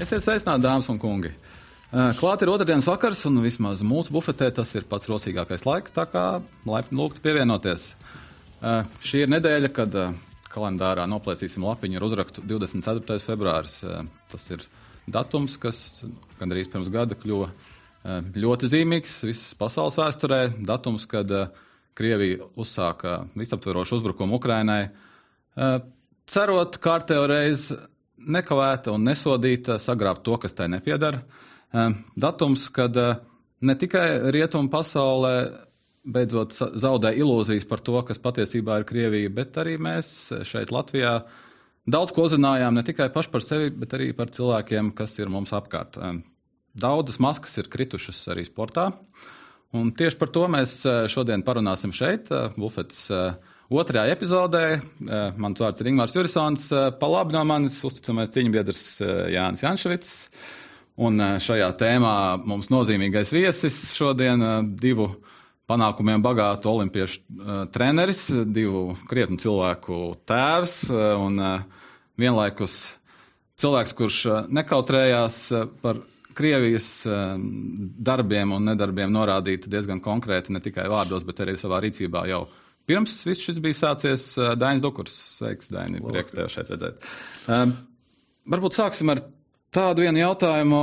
Esiet sveicināti, dāmas un kungi! Eh, klāt ir otrdienas vakars, un vismaz mūsu bufetē tas ir pats rosīgākais laiks, tā kā laipni lūgtu pievienoties. Eh, šī ir nedēļa, kad eh, kalendārā noplēsīsim lapiņu ar uzrakstu 24. februāris. Tas ir datums, kas gandrīz pirms gada kļuva ļoti zīmīgs visas pasaules vēsturē. Datums, kad Krievija uzsāka visaptverošu uzbrukumu Ukrainai, cerot kārtējo reizi nekavēta un nesodīta sagrābt to, kas tai nepiedara. Datums, kad ne tikai rietumu pasaulē beidzot zaudē ilūzijas par to, kas patiesībā ir Krievija, bet arī mēs šeit Latvijā daudz ko uzzinājām ne tikai paši par sevi, bet arī par cilvēkiem, kas ir mums apkārt. Daudzas maskas ir kritušas arī sportā. Un tieši par to mēs šodien parunāsim šeit, Bufetes Otrajā epizodē eh, mans vārds ir Ingūns Jurisons, eh, pa labi no manis uzticamais cīņbiedrs eh, Jānis Janševits. Un šajā tēmā mums nozīmīgais viesis šodien divu panākumiem bagātu olimpiešu treneris, divu krietnu cilvēku tēvs un vienlaikus cilvēks, kurš nekautrējās par Krievijas darbiem un nedarbiem norādīt diezgan konkrēti ne tikai vārdos, bet arī savā rīcībā jau Pirms viss šis bija sācies Dainis Dukurs. Sveiks, Daini, prieks tev šeit redzēt. Um, varbūt sāksim ar tādu vienu jautājumu,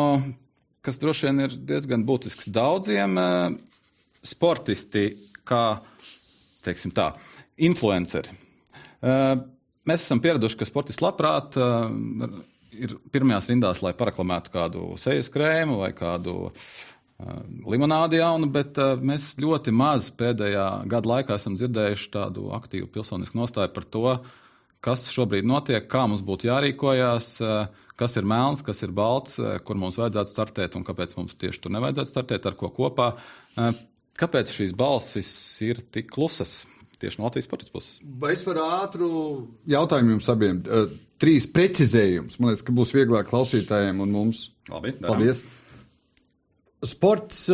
kas droši vien ir diezgan būtisks daudziem. Uh, sportisti, kā teiksim tā, influenceri. Uh, mēs esam pieraduši, ka sportisti labprāt uh, ir pirmajās rindās, lai paraklamētu kādu sejas krēmu vai kādu uh, limonādi jaunu, bet mēs ļoti maz pēdējā gada laikā esam dzirdējuši tādu aktīvu pilsonisku nostāju par to, kas šobrīd notiek, kā mums būtu jārīkojas, kas ir melns, kas ir balts, kur mums vajadzētu startēt un kāpēc mums tieši tur nevajadzētu startēt, ar ko kopā. Kāpēc šīs balsis ir tik klusas? Tieši no Latvijas sporta puses. Vai es varu ātru jautājumu jums abiem? Trīs precizējumus. Man liekas, ka būs vieglāk klausītājiem un mums. Labi, darām. Paldies! Sports,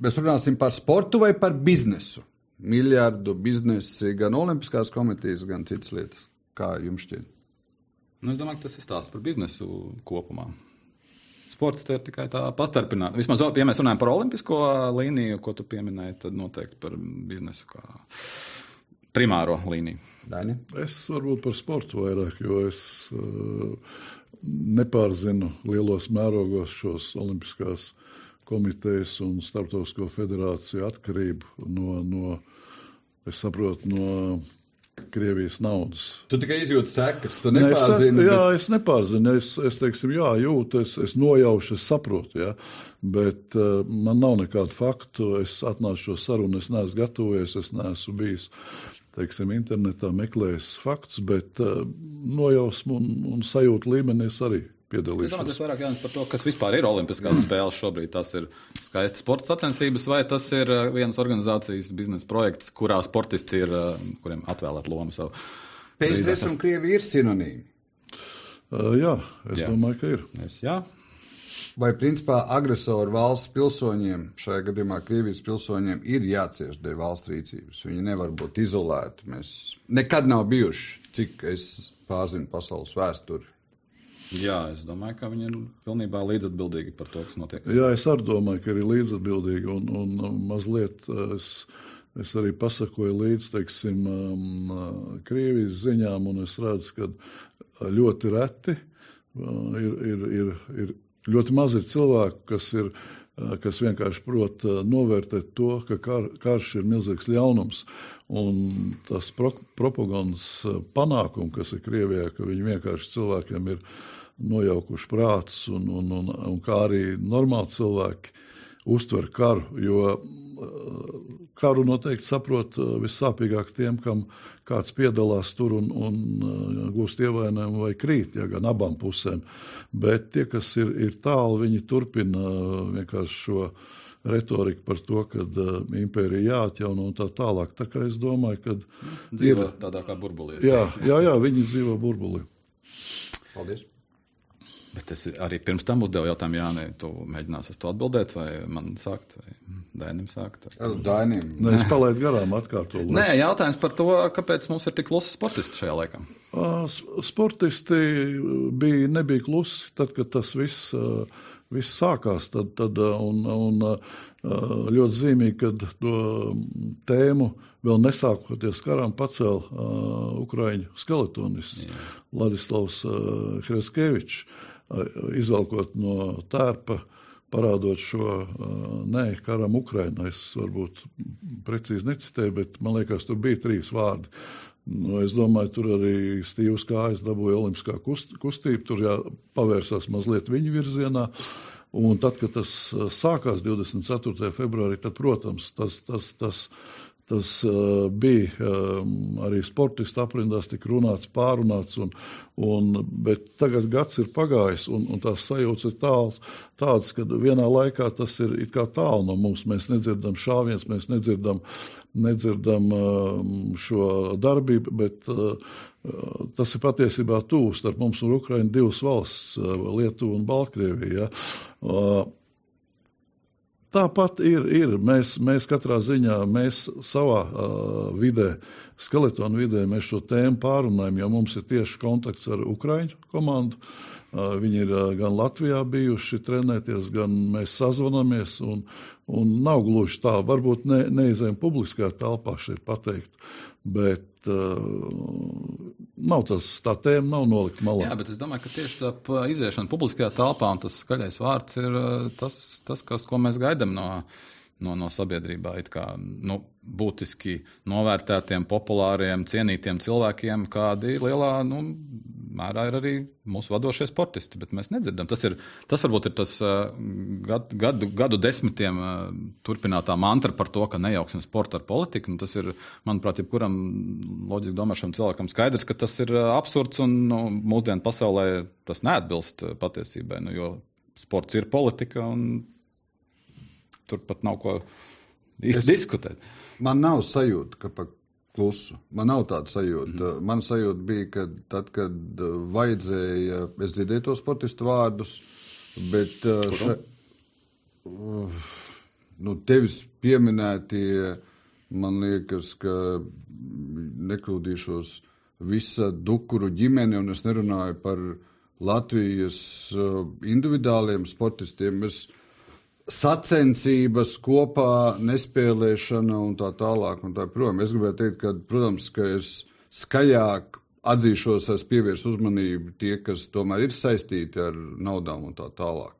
mēs runāsim par sportu vai par biznesu? Miljardu biznesi, gan Olimpiskās komitejas, gan citas lietas. Kā jums šķiet? Nu, es domāju, ka tas ir stāsts par biznesu kopumā. Sports ir tikai tā pastarpināta. Vismaz, ja mēs runājam par olimpisko līniju, ko tu pieminēji, tad noteikti par biznesu kā primāro līniju. Daini? Es varbūt par sportu vairāk, jo es uh, nepārzinu lielos mērogos šos olimpiskās komitejas un starptautisko federāciju atkarību no, no es saprotu, no Krievijas naudas. Tu tikai izjūti sekas, tu nepārzini. Ne, es, jā, bet... es nepārzinu. Es, es teiksim, jā, jūtu, es, es nojaušu, es saprotu, jā, bet uh, man nav nekādu faktu. Es atnācu šo sarunu, es neesmu gatavojies, es neesmu bijis teiksim, internetā meklējis faktus, bet uh, nojausmu un, un sajūtu līmenī es arī piedalīšos. Tas vairāk jānis par to, kas vispār ir Olimpiskās spēles šobrīd. Tas ir skaists sports sacensības, vai tas ir uh, vienas organizācijas biznesa projekts, kurā sportisti ir, uh, kuriem atvēlēt lomu savu. Pēcties un Krievija ir sinonīmi. Uh, jā, es jā. domāju, ka ir. Es, jā. Vai principā agresoru valsts pilsoņiem, šajā gadījumā Krievijas pilsoņiem, ir jācieš dēļ valsts rīcības? Viņi nevar būt izolēti. Mēs nekad nav bijuši, cik es pārzinu pasaules vēsturi. Jā, es domāju, ka viņi ir pilnībā līdzatbildīgi par to, kas notiek. Jā, es arī domāju, ka ir līdzatbildīgi un, un mazliet. Es, es arī pasakoju līdzi teiksim, um, Krievijas ziņām, un es redzu, ka ļoti reti ir, ir, ir, ir Ļoti maz ir cilvēku, kas, ir, eh, kas vienkārši prot eh, novērtēt to, ka kar, karš ir milzīgs ļaunums. Un tas pro, propagandas eh, panākums, kas ir Krievijā, ka viņi vienkārši cilvēkiem ir nojaukuši prātus, un, un, un, un kā arī normāli cilvēki uztver karu. Jo karu noteikti saprot eh, vissāpīgāk tiem, kam kāds piedalās tur un, un eh, gūst ievainojumu vai krīt, ja gan abām pusēm. Bet tie, kas ir, ir tālu, viņi turpina eh, vienkārši šo retorika par to, ka uh, impērija jāatjauno un tā tālāk. Tā kā es domāju, ka. Dzīvo ir, tādā kā burbulī. Jā, jā, jā, viņi dzīvo burbulī. Paldies! Bet es arī pirms tam uzdevu jautājumu, Jānis, tu mēģināsi uz to atbildēt, vai man sākt, vai Dainim sākt? Dainim. Nē, es palaidu garām atkārtot. Nē, jautājums par to, kāpēc mums ir tik klusi sportisti šajā laikā. Sportisti bija, nebija klusi tad, kad tas viss, viss sākās. Tad, tad, un, un ļoti zīmīgi, kad to tēmu vēl nesākoties karam pacēla uh, Ukraiņu skeletonists Ladislavs uh, Hreskevičs izvelkot no tērpa, parādot šo nē, karam Ukrainā. Es varbūt precīzi necitēju, bet man liekas, tur bija trīs vārdi. Nu, es domāju, tur arī Stīvs Kājas dabūja olimpiskā kust, kustību, tur jāpavērsās mazliet viņa virzienā. Un tad, kad tas sākās 24. februārī, tad, protams, tas, tas, tas Tas uh, bija um, arī sportistu aprindās, tika runāts, pārunāts, un, un, bet tagad gads ir pagājis, un, un tās sajūtas ir tāls, tādas, ka vienā laikā tas ir tālu no mums. Mēs nedzirdam šāviens, mēs nedzirdam, nedzirdam um, šo darbību, bet uh, tas ir patiesībā tuvu starp mums un Ukraiņu divas valsts, uh, Lietuva un Baltkrievija. Ja? Uh, Tāpat ir. ir. Mēs, mēs katrā ziņā, mēs savā uh, vidē, skeletonu vidē, mēs šo tēmu pārunājam, jo mums ir tieši kontakts ar Ukraiņu komandu. Uh, viņi ir uh, gan Latvijā bijuši trenēties, gan mēs sazvanamies. Un, un nav gluži tā, varbūt ne, neizējām publiskajā telpā šeit pateikt, bet uh, nav tas, tā tēma nav nolikta malā. Jā, bet es domāju, ka tieši tā iziešana publiskajā telpā un tas skaļais vārds ir tas, tas kas, ko mēs gaidām no, no, no sabiedrībā. Kā, nu, būtiski novērtētiem, populāriem, cienītiem cilvēkiem, kādi lielā nu, mērā ir arī mūsu vadošie sportisti, bet mēs nedzirdam. Tas, ir, tas varbūt ir tas uh, gadu, gadu, gadu desmitiem uh, turpinātā mantra par to, ka nejauksim sportu ar politiku. Nu, tas ir, manuprāt, jebkuram loģiski domāšam cilvēkam skaidrs, ka tas ir uh, absurds un nu, mūsdienu pasaulē tas neatbilst patiesībai, nu, sports ir politika un tur pat nav ko īsti diskutēt. Man nav sajūta, ka pa klusu. Man nav tāda sajūta. Mm. Man sajūta bija, ka tad, kad uh, vajadzēja, es dzirdēju tos sportistu vārdus, bet uh, še, uh, nu, tevis pieminētie, man liekas, ka nekļūdīšos visa dukuru ģimene, un es nerunāju par Latvijas individuāliem sportistiem. Es, sacensības, kopā nespēlēšana un tā tālāk. Un tā, prom. es gribēju teikt, ka, protams, ka es skaļāk atzīšos, es pievērsu uzmanību tie, kas tomēr ir saistīti ar naudām un tā tālāk.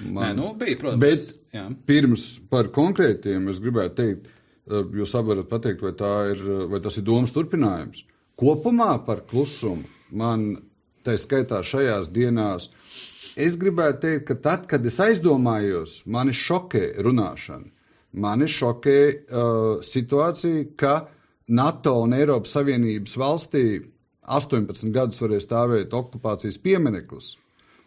Man, Nē, nu, bija, protams. Bet jā. pirms par konkrētiem es gribētu teikt, eh, jūs varat pateikt, vai, ir, vai tas ir domas turpinājums. Kopumā par klusumu man, tā skaitā šajās dienās, Es gribētu teikt, ka tad, kad es aizdomājos, mani šokē runāšana. Mani šokē uh, situācija, ka NATO un Eiropas Savienības valstī 18 gadus varēja stāvēt okupācijas piemineklis.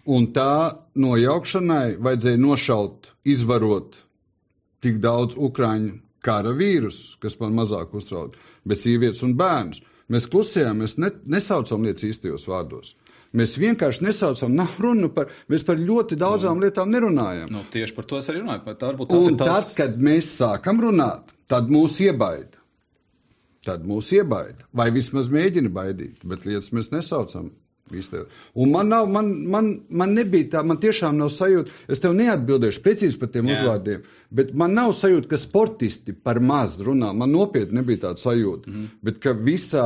Un tā nojaukšanai vajadzēja nošaut, izvarot tik daudz ukrāņu kara vīrusu, kas man mazāk uztrauc, bet sievietes un bērnus. Mēs klusējām, mēs ne, nesaucam lietas īstajos vārdos. Mēs vienkārši nesaucam, nav runa par, mēs par ļoti daudzām nu, lietām nerunājam. Nu, tieši par to es arī runāju. Tā Un tās... tad, kad mēs sākam runāt, tad mūs iebaida. Tad mūs iebaida. Vai vismaz mēģina baidīt, bet lietas mēs nesaucam. Un man, nav, man, man, man nebija tā, man tiešām nav sajūta, es tev neatbildēšu precīzi par tiem Jā. uzvārdiem, bet man nav sajūta, ka sportisti par maz runā. Man nopietni nebija tāda sajūta. Mm. Bet ka visā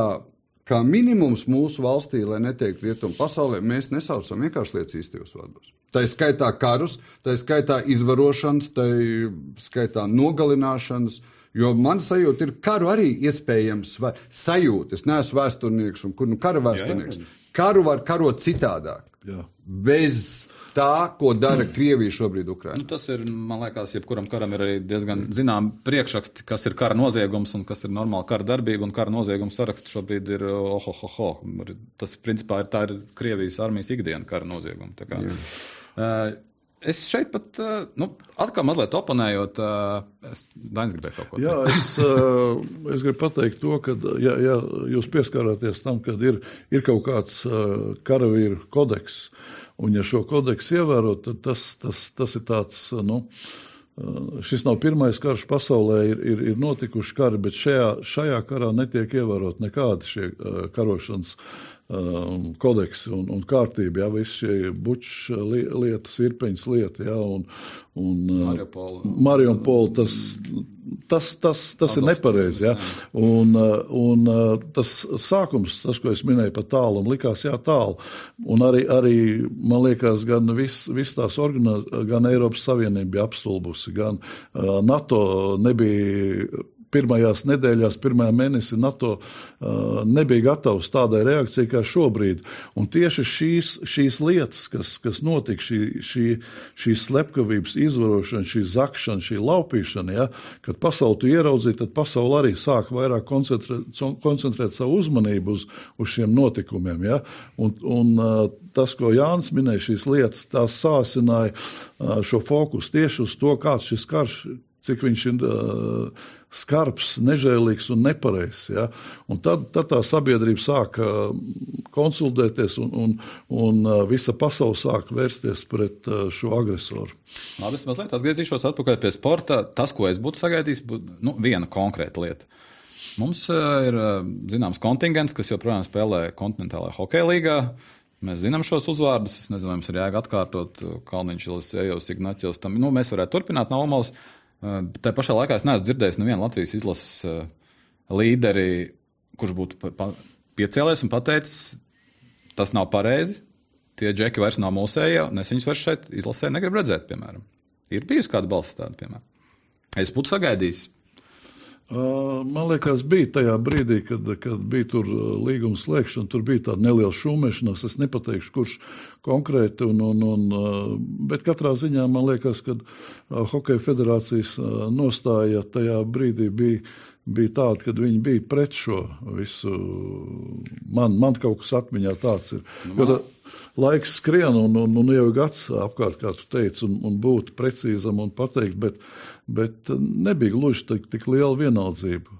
kā minimums mūsu valstī, lai neteiktu rietumu pasaulē, mēs nesaucam vienkārši lietas īstajos vārdos. Tā ir skaitā karus, tā ir skaitā izvarošanas, tā ir skaitā nogalināšanas. Jo man sajūta ir, ka karu arī iespējams sajūta. Es neesmu vēsturnieks un kur nu kara vēsturnieks. Jā, jā. Karu var karot citādāk. Jā. Bez tā, ko dara Krievija šobrīd Ukrainā. Nu, tas ir, man liekas, jebkuram karam ir arī diezgan zinām priekšraksti, kas ir kara noziegums un kas ir normāla kara darbība, un kara noziegums saraksts šobrīd ir ohohoho. Tas, principā, ir tā ir Krievijas armijas ikdiena kara nozieguma. Uh, Es šeit pat, nu, atkal mazliet oponējot, es Dainis gribēju kaut ko teikt. Jā, es, es gribu pateikt to, ka, ja, ja jūs pieskārāties tam, ka ir, ir kaut kāds karavīru kodeks, un ja šo kodeksu ievērot, tad tas, tas, tas ir tāds, nu, šis nav pirmais karš pasaulē, ir, ir, ir notikuši kari, bet šajā, šajā karā netiek ievērot nekādi šie karošanas um, kodeksi un, un kārtība, ja visi šie bučs li, lietas, irpeņas lieta, ja, un, un Mariupola, tas, tas, tas, tas ir nepareizi, ja, un, un tas sākums, tas, ko es minēju par tālu, un likās, jā, tālu, un arī, arī man liekas, gan viss vis tās organiz, gan Eiropas Savienība bija apstulbusi, gan uh, NATO nebija pirmajās nedēļās, pirmajā mēnesī NATO uh, nebija gatavs tādai reakcijai kā šobrīd. Un tieši šīs, šīs lietas, kas, kas notika, šī, šī, šī slepkavības izvarošana, šī zakšana, šī laupīšana, ja, kad pasauli tu ieraudzīji, tad pasauli arī sāk vairāk koncentrēt, koncentrēt savu uzmanību uz, uz šiem notikumiem. Ja. Un, un uh, tas, ko Jānis minēja, šīs lietas, tās sāsināja uh, šo fokusu tieši uz to, kāds šis karš cik viņš ir uh, skarbs, nežēlīgs un nepareizs. Ja? Un tad, tad tā sabiedrība sāka konsultēties, un, un, un uh, visa pasaule sāka vērsties pret uh, šo agresoru. Labi, es mazliet atgriezīšos atpakaļ pie sporta. Tas, ko es būtu sagaidījis, būtu nu, viena konkrēta lieta. Mums uh, ir uh, zināms kontingents, kas joprojām spēlē kontinentālajā hokeja līgā. Mēs zinām šos uzvārdus. Es nezinu, vai mums ir jēga atkārtot Kalniņš, Ejos, Ignaķis. Nu, mēs varētu turpināt. No Tā pašā laikā es neesmu dzirdējis nevienu Latvijas izlases līderi, kurš būtu piecēlies un pateicis, tas nav pareizi. Tie džeki vairs nav mūsējie, un es viņus vairs šeit izlasē negribu redzēt, piemēram. Ir bijusi kāda balss tāda, piemēram. Es būtu sagaidījis. Man liekas, bija tajā brīdī, kad, kad bija tur līguma slēgšana, tur bija tāda neliela šūmešanās. Es nepateikšu, kurš konkrēti, un, un, un, bet katrā ziņā man liekas, ka Hokeja federācijas nostāja tajā brīdī bija, bija tāda, ka viņi bija pret šo visu. Man, man kaut kas atmiņā tāds ir. Nu, man laiks skrien, un, un, un jau gads apkārt, kā tu teici, un, un būt precīzam un pateikt, bet, bet nebija gluži tik, tik liela vienaldzība.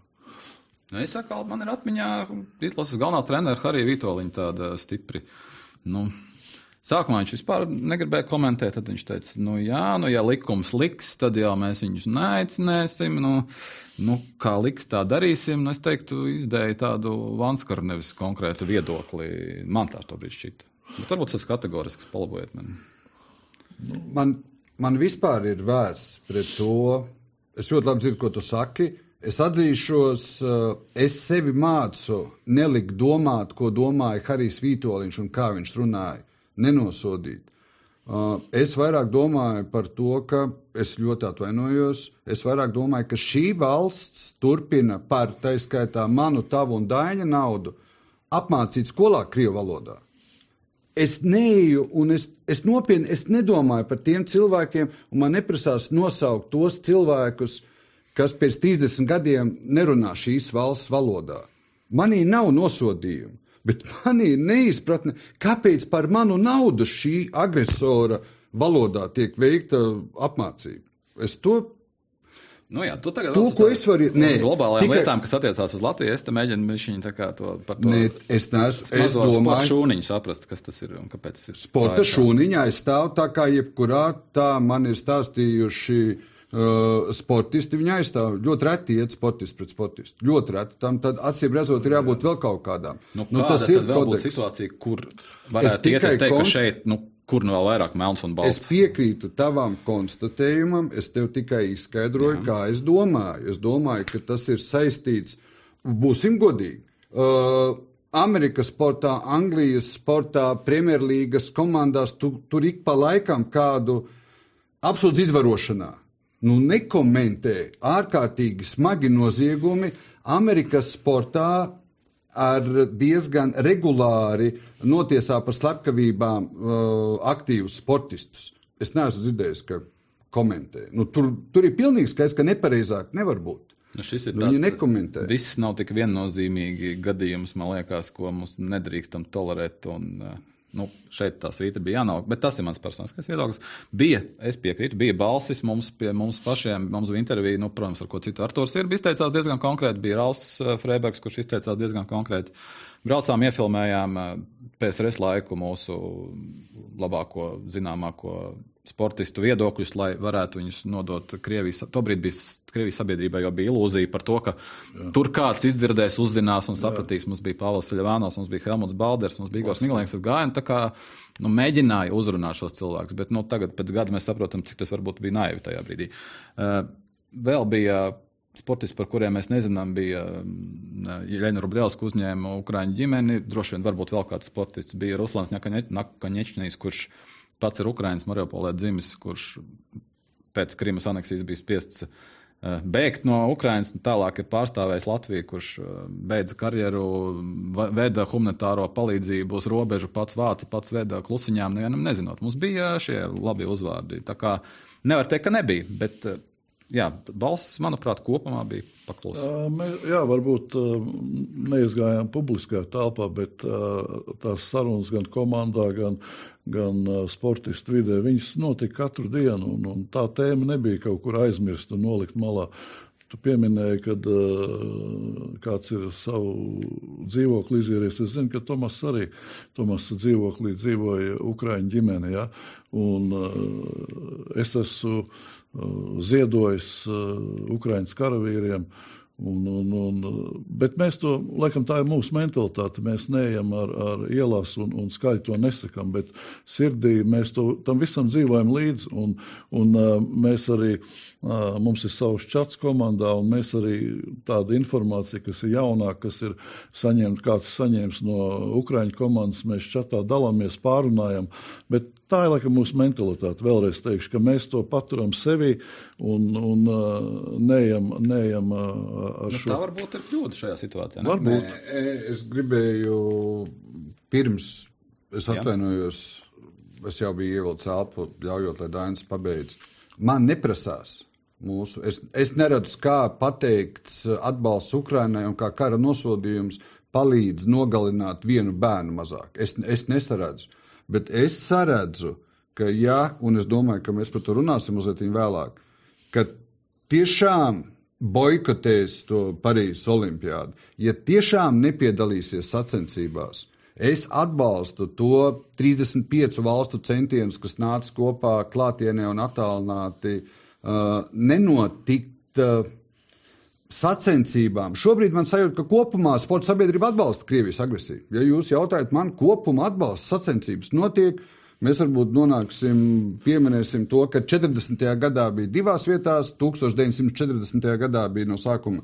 Nu, es saku, man ir atmiņā izlases galvenā trenera Harija Vitoļiņa tāda stipri. Nu, Sākumā viņš vispār negribēja komentēt, tad viņš teica, nu jā, nu ja likums liks, tad jau mēs viņus neaicināsim. Nu, nu, kā liks, tā darīsim. Nu, es teiktu, izdēju tādu vanskaru, nevis konkrētu viedokli. Man tā to bija šķita. Bet varbūt tas kategorisks palabojiet mani. Man, man vispār ir vērsts pret to. Es ļoti labi dzirdu, ko tu saki. Es atzīšos, eh, es sevi mācu nelikt domāt, ko domāja Harijs Vitoļņš un kā viņš runāja. Nenosodīt. Eh, es vairāk domāju par to, ka es ļoti atvainojos. Es vairāk domāju, ka šī valsts turpina par taiskaitā manu, tavu un daļu naudu apmācīt skolā Krievu valodā es neju, un es, es nopietni es nedomāju par tiem cilvēkiem, un man neprasās nosaukt tos cilvēkus, kas pēc 30 gadiem nerunā šīs valsts valodā. Manī nav nosodījumu, bet manī ir neizpratne, kāpēc par manu naudu šī agresora valodā tiek veikta apmācība. Es to Nu, jā, tu tagad to, ko es varu teikt, globālajām tikai... lietām, kas attiecās uz Latviju. Es te mēģinu viņa to par to. Ne, es neesmu. Es domāju, šūniņu saprast, kas tas ir un kāpēc tas ir. Sporta šūniņā es stāvu tā kā jebkurā, tā man ir stāstījuši. Uh, sportisti viņa aizstāv. Ļoti reti iet sportisti pret sportistu. Ļoti reti. Tam tad acīm redzot, ir jābūt vēl kaut kādām. Nu, nu, tas ir vēl kodeks. situācija, kur varētu iet, es teiktu, konst... ka šeit, nu, Kur nu vēl vairāk melns un balts? Es piekrītu tavam konstatējumam, es tev tikai izskaidroju, Jā. kā es domāju. Es domāju, ka tas ir saistīts, būsim godīgi. Uh, Amerikas sportā, Anglijas sportā, Premjerlīgas komandās tu, tur ik pa laikam kādu absolūti izvarošanā. Nu, nekomentē ārkārtīgi smagi noziegumi. Amerikas sportā ar diezgan regulāri notiesā par slepkavībām uh, aktīvus sportistus. Es neesmu dzirdējis, ka komentē. Nu, tur, tur ir pilnīgi skaidrs, ka nepareizāk nevar būt. Nu, šis ir nu, tāds, nekomentē. Viss nav tik viennozīmīgi gadījums, man liekas, ko mums nedrīkstam tolerēt. Un, uh, Nu, šeit tā svīta bija jānāk, bet tas ir mans personiskais viedoklis. Bija, es piekrītu, bija balsis mums, pie mums pašiem, mums bija intervija, nu, protams, ar ko citu Artūrs ir. Izteicās diezgan konkrēti, bija Rauls eh, Freibergs, kurš izteicās diezgan konkrēti. Braucām, iefilmējām eh, PSRS laiku mūsu labāko, zināmāko sportistu viedokļus, lai varētu viņus nodot Krievijas. Tobrīd bija Krievijas sabiedrībai jau bija ilūzija par to, ka Jā. tur kāds izdzirdēs, uzzinās un sapratīs. Jā. Mums bija Pāvils Ļavānos, mums bija Helmuts Balders, mums bija Igors Miglēns, kas gāja un tā kā nu, mēģināja uzrunāt šos cilvēkus. Bet nu, tagad, pēc gada, mēs saprotam, cik tas varbūt bija naivi tajā brīdī. Uh, vēl bija sportisti, par kuriem mēs nezinām, bija Jeļena Rublievska uzņēma Ukraiņu ģimeni. Droši vien varbūt vēl kāds sportists bija Ruslans Nakaņečnīs, kurš pats ir Ukraiņas Mariupolē dzimis, kurš pēc Krimas aneksijas bija spiests eh, bēgt no Ukrainas, tālāk ir pārstāvējis Latviju, kurš eh, beidza karjeru, veda humanitāro palīdzību uz robežu, pats vāca, pats veda klusiņām, nevienam nezinot. Mums bija šie labi uzvārdi. Tā kā nevar teikt, ka nebija, bet eh, jā, balss, manuprāt, kopumā bija paklusa. Jā, varbūt neizgājām publiskajā telpā, bet tās sarunas gan komandā, gan, gan sportistu vidē, viņas notika katru dienu, un, un tā tēma nebija kaut kur aizmirsta un nolikt malā. Tu pieminēji, ka uh, kāds ir savu dzīvokli izvīries. Es zinu, ka Tomas arī Tomas dzīvoklī dzīvoja Ukraiņu ģimene. Ja? Un, uh, es esmu uh, ziedojis Ukraiņas karavīriem. Uh, Un, un, un, bet mēs to, laikam, tā ir mūsu mentalitāte. Mēs neejam ar, ar ielās un, un skaļi to nesakām, bet sirdī mēs to, tam visam dzīvojam līdzi. Un, un mēs arī, mums ir savs čats komandā, un mēs arī tādu informāciju, kas ir jaunāka, kas ir saņemta, kāds saņēmis no Ukraiņu komandas, mēs čatā dalāmies, pārunājam. Bet tā ir laikam mūsu mentalitāte. Vēlreiz teikšu, ka mēs to paturam sevi un, un neejam. neejam ar nu, šo. Tā varbūt ir kļūda šajā situācijā. Ne? Varbūt. Nē, es gribēju pirms, es atvainojos, Jā. es jau biju ievilcis elpu, ļaujot, lai Dainis pabeidz. Man neprasās. Mūsu. Es, es neredzu, kā pateikts atbalsts Ukrainai un kā kara nosodījums palīdz nogalināt vienu bērnu mazāk. Es, es nesaredzu. Bet es saredzu, ka, ja, un es domāju, ka mēs par to runāsim mazliet vēlāk, ka tiešām boikotēs to Parīzes olimpiādu, ja tiešām nepiedalīsies sacensībās, es atbalstu to 35 valstu centienus, kas nāca kopā klātienē un attālināti, uh, nenotikt. Uh, Sacensībām. Šobrīd man sajūta, ka kopumā sporta sabiedrība atbalsta Krievijas agresiju. Ja jūs jautājat man, kopumā atbalsta sacensības notiek, Mēs varbūt nonāksim, pieminēsim to, ka 40. gadā bija divās vietās, 1940. gadā bija no sākuma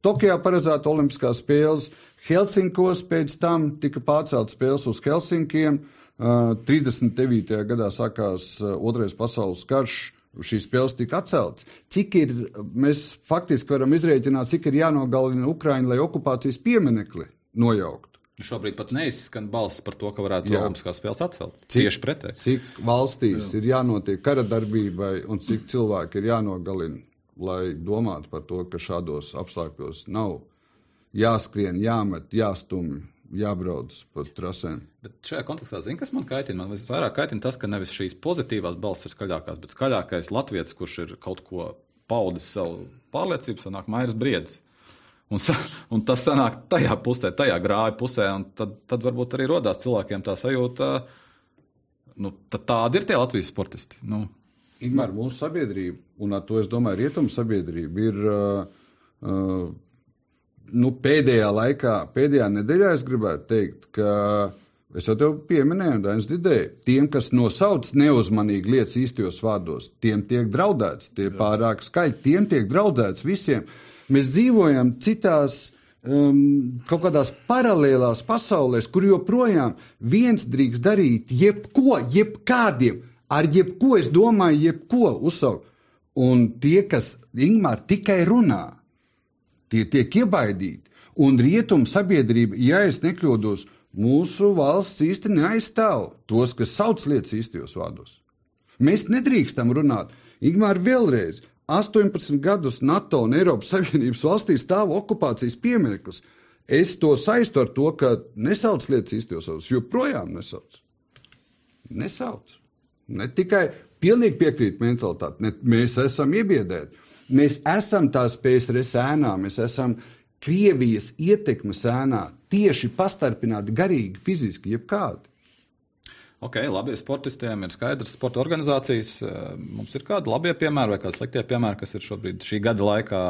Tokijā paredzēta Olimpiskās spēles, Helsinkos pēc tam tika pārceltas spēles uz Helsinkiem. 39. gadā sākās Otrais pasaules karš. Šīs spēles tika atceltas. Cik ir, mēs faktiski varam izrēķināt, cik ir jānogalina Ukraiņa, lai okupācijas pieminekli nojaukt. Šobrīd pat neizskan balss par to, ka varētu Olimpiskās spēles atcelt. Cik, Tieši pretēji. Cik valstīs Jā. ir jānotiek kara darbībai un cik cilvēki ir jānogalina, lai domātu par to, ka šādos apstākļos nav jāskrien, jāmet, jāstumj, jābrauc pa trasēm. Bet šajā kontekstā, zini, kas man kaitina? Man vairāk kaitina tas, ka nevis šīs pozitīvās balss ir skaļākās, bet skaļākais latviečs, kurš ir kaut ko paudis savu pārliecību, sanāk Mairis Briedis. Un, un tas sanāk tajā pusē, tajā grāja pusē, un tad, tad varbūt arī rodās cilvēkiem tā sajūta, nu, tādi ir tie Latvijas sportisti. Nu. Ingūna, mūsu sabiedrība, un ar to es domāju, rietumu sabiedrība ir uh, uh, nu, pēdējā laikā, pēdējā nedēļā, es gribētu teikt, ka es jau tev pieminēju, Dainis Didēja, tiem, kas nosauc neuzmanīgi lietas īstajos vārdos, tiem tiek draudēts, tie pārāk skaļi, tiem tiek draudēts visiem. Mēs dzīvojam citās um, kaut kādās paralēlās pasaulēs, kur joprojām viens drīkst darīt jebko, jebkādiem, ar jebko es domāju, jebko uzsaukt. Un tie, kas Ingūna tikai runā, tie tiek iebaidīti. Un rietumu sabiedrība, ja es nekļūdos, mūsu valsts īsti neaizstāv tos, kas sauc lietas īstajos vārdos. Mēs nedrīkstam runāt. Ingūna vēlreiz, 18 gadus NATO un Eiropas Savienības valstīs stāv okupācijas piemineklis. Es to saistu ar to, ka nesauc lietas īstos savus, joprojām nesauc. Nesauc. Ne tikai pilnīgi piekrīt mentalitāti, ne, mēs esam iebiedēti. Mēs esam tās PSRS ēnā, mēs esam Krievijas ietekmes ēnā tieši pastarpināti garīgi, fiziski, jebkādi. Ok, labi, sportistiem ir skaidrs, sporta organizācijas. Mums ir kādi labie piemēri vai kādi sliktie piemēri, kas ir šobrīd šī gada laikā,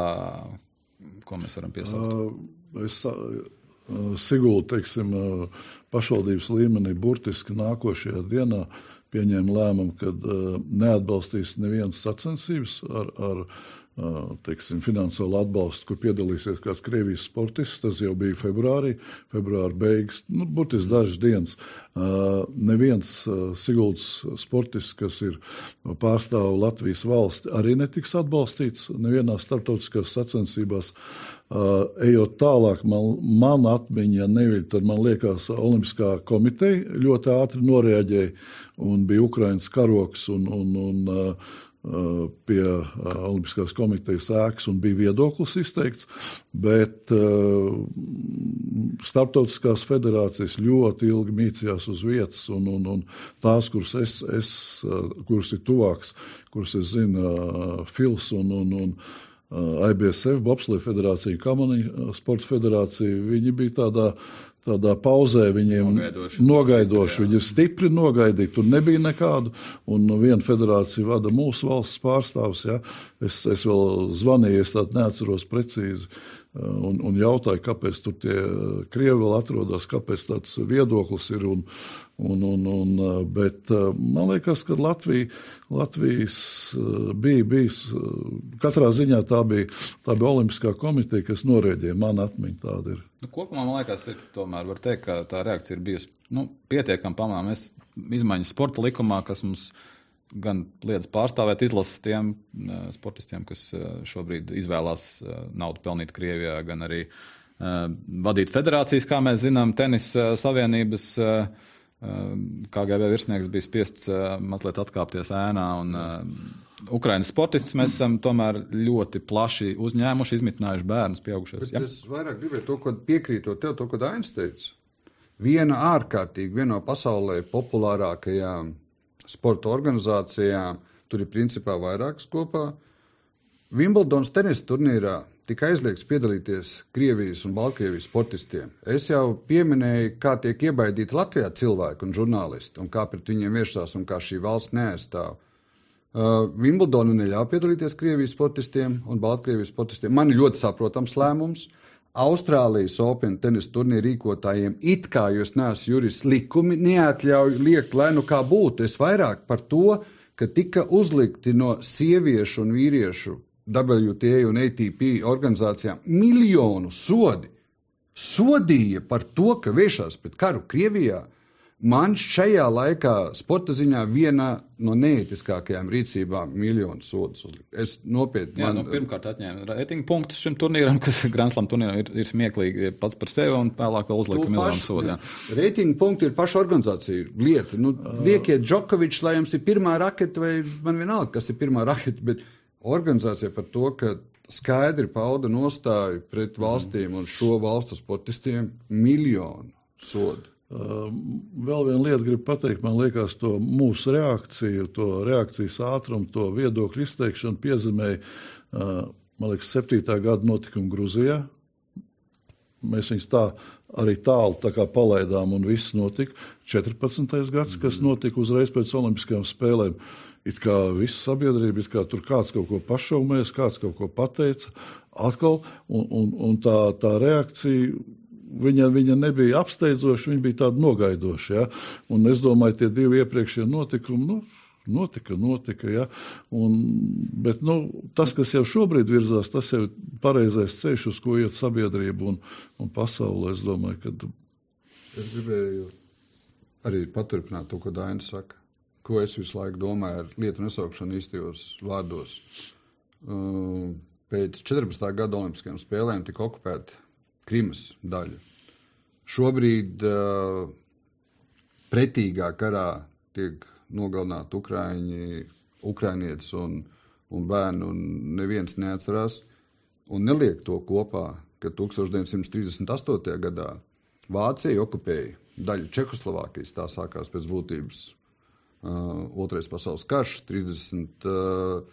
ko mēs varam piesaukt? Uh, es, uh, Sigulda, teiksim, uh, pašvaldības līmenī burtiski nākošajā dienā pieņēma lēmumu, ka uh, neatbalstīs nevienas sacensības ar, ar teiksim, finansiālu atbalstu, kur piedalīsies kāds Krievijas sportists. Tas jau bija februārī, februāra beigas, nu, burtiski dažas dienas. Neviens Siguldas sportists, kas ir pārstāv Latvijas valsti, arī netiks atbalstīts nevienā starptautiskās sacensībās. Ejot tālāk, man, man atmiņa neviļ, tad man liekas, Olimpiskā komiteja ļoti ātri noreaģēja un bija Ukrainas karoks un, un, un pie uh, Olimpiskās komitejas ēkas un bija viedoklis izteikts, bet uh, starptautiskās federācijas ļoti ilgi mīcījās uz vietas, un, un, un tās, kuras, es, es, kuras ir tuvākas, kuras es zinu, Fils un, un, un IBSF, Bobslēga federācija, Kamani sports federācija, viņi bija tādā tādā pauzē viņiem nogaidoši. nogaidoši viņi ir stipri nogaidīti. Tur nebija nekādu. Un viena federācija vada mūsu valsts pārstāvs. Ja. Es, es vēl zvanīju, es tādu neatceros precīzi. Un, un jautāju, kāpēc tur tie krievi vēl atrodas, kāpēc tāds viedoklis ir. Un, Un, un, un, eh, bet eh, man liekas, ka Latvija, Latvijas eh, bija bijis. Katrā ziņā tā bija, tā bija Olimpiskā komiteja, kas norēģēja. Man atmiņa tāda ir. Nu, kopumā man liekas, ir tomēr var teikt, ka tā reakcija ir bijusi nu, pietiekama pamāta. Mēs izmaiņas sporta likumā, kas mums gan liedz pārstāvēt izlases tiem sportistiem, kas šobrīd izvēlās naudu pelnīt Krievijā, gan arī vadīt federācijas, kā mēs zinām, tenisa savienības. Uh, KGB virsnieks bija spiests mazliet atkāpties ēnā. Un, uh, Ukraiņas sportistus mēs esam tomēr ļoti plaši uzņēmuši, izmitinājuši bērnus, pieaugušos. Es vairāk gribēju to, ko piekrītot tev, to, ko Dainis teica. Viena ārkārtīgi, viena no pasaulē populārākajām sporta organizācijām, tur ir principā vairākas kopā. Vimbldons tenisa turnīrā tika aizliegts piedalīties Krievijas un Baltkrievijas sportistiem. Es jau pieminēju, kā tiek iebaidīti Latvijā cilvēki un žurnālisti, un kā pret viņiem vēršās un kā šī valsts neaizstāv. Uh, Vimbldonu neļauj piedalīties Krievijas sportistiem un Baltkrievijas sportistiem. Man ir ļoti saprotams lēmums. Austrālijas Open tenisa turnīra rīkotājiem, it kā jūs neesat jurists, likumi neatļauj liekt, lai nu kā būtu. Es vairāk par to, ka tika uzlikti no sieviešu un vīriešu WTA un ATP organizācijām miljonu sodi. Sodīja par to, ka vēršās pret karu Krievijā. Man šajā laikā, sporta ziņā, viena no neētiskākajām rīcībām - miljonu sodus uzlikt. Es nopietni. Man... Jā, nu, pirmkārt, atņēmu reitingu punktus šim turnīram, kas Grand-Slam turnīram ir, ir smieklīgi pats par sevi, un vēlāk vēl uzlika miljonu sodu. Reitingu punkti ir paša organizācija lieta. Nu, liekiet Džokovičs, lai jums ir pirmā raketa, vai man vienalga, kas ir pirmā raketa. Bet organizācija par to, ka skaidri pauda nostāju pret valstīm un šo valstu sportistiem miljonu sodu. Uh, vēl viena lieta, gribu pateikt, man liekas, to mūsu reakciju, to reakcijas ātrumu, to viedokļu izteikšanu piezīmēja, uh, man liekas, 7. gada notikumi Grūzijā. Mēs viņus tā arī tālu tā palaidām, un viss notika. 14. gads, kas notika uzreiz pēc Olimpiskajām spēlēm. It kā visa sabiedrība, it kā tur kāds kaut ko pašaumēs, kāds kaut ko pateica, atkal, un, un, un tā, tā reakcija. Viņa, viņa nebija apsteidzoša, viņa bija tāda nogaidoša. Ja? Un es domāju, tie divi iepriekšējie notikumi, nu, notika, notika. Ja? Un, bet nu, tas, kas jau šobrīd virzās, tas jau ir pareizais ceļš, uz ko iet sabiedrība un, un pasaule. Es domāju, ka. Es gribēju arī paturpināt to, ko Dainis saka ko es visu laiku domāju ar lietu nesaukšanu īstajos vārdos. Uh, pēc 14. gada Olimpiskajām spēlēm tika okupēta Krimas daļa. Šobrīd uh, pretīgā karā tiek nogalināti ukrāņi, ukrānietis un, un bērni, un neviens neatcerās un neliek to kopā, ka 1938. gadā Vācija okupēja daļu Čehoslovākijas, tā sākās pēc būtības Otrais pasaules karš, 39.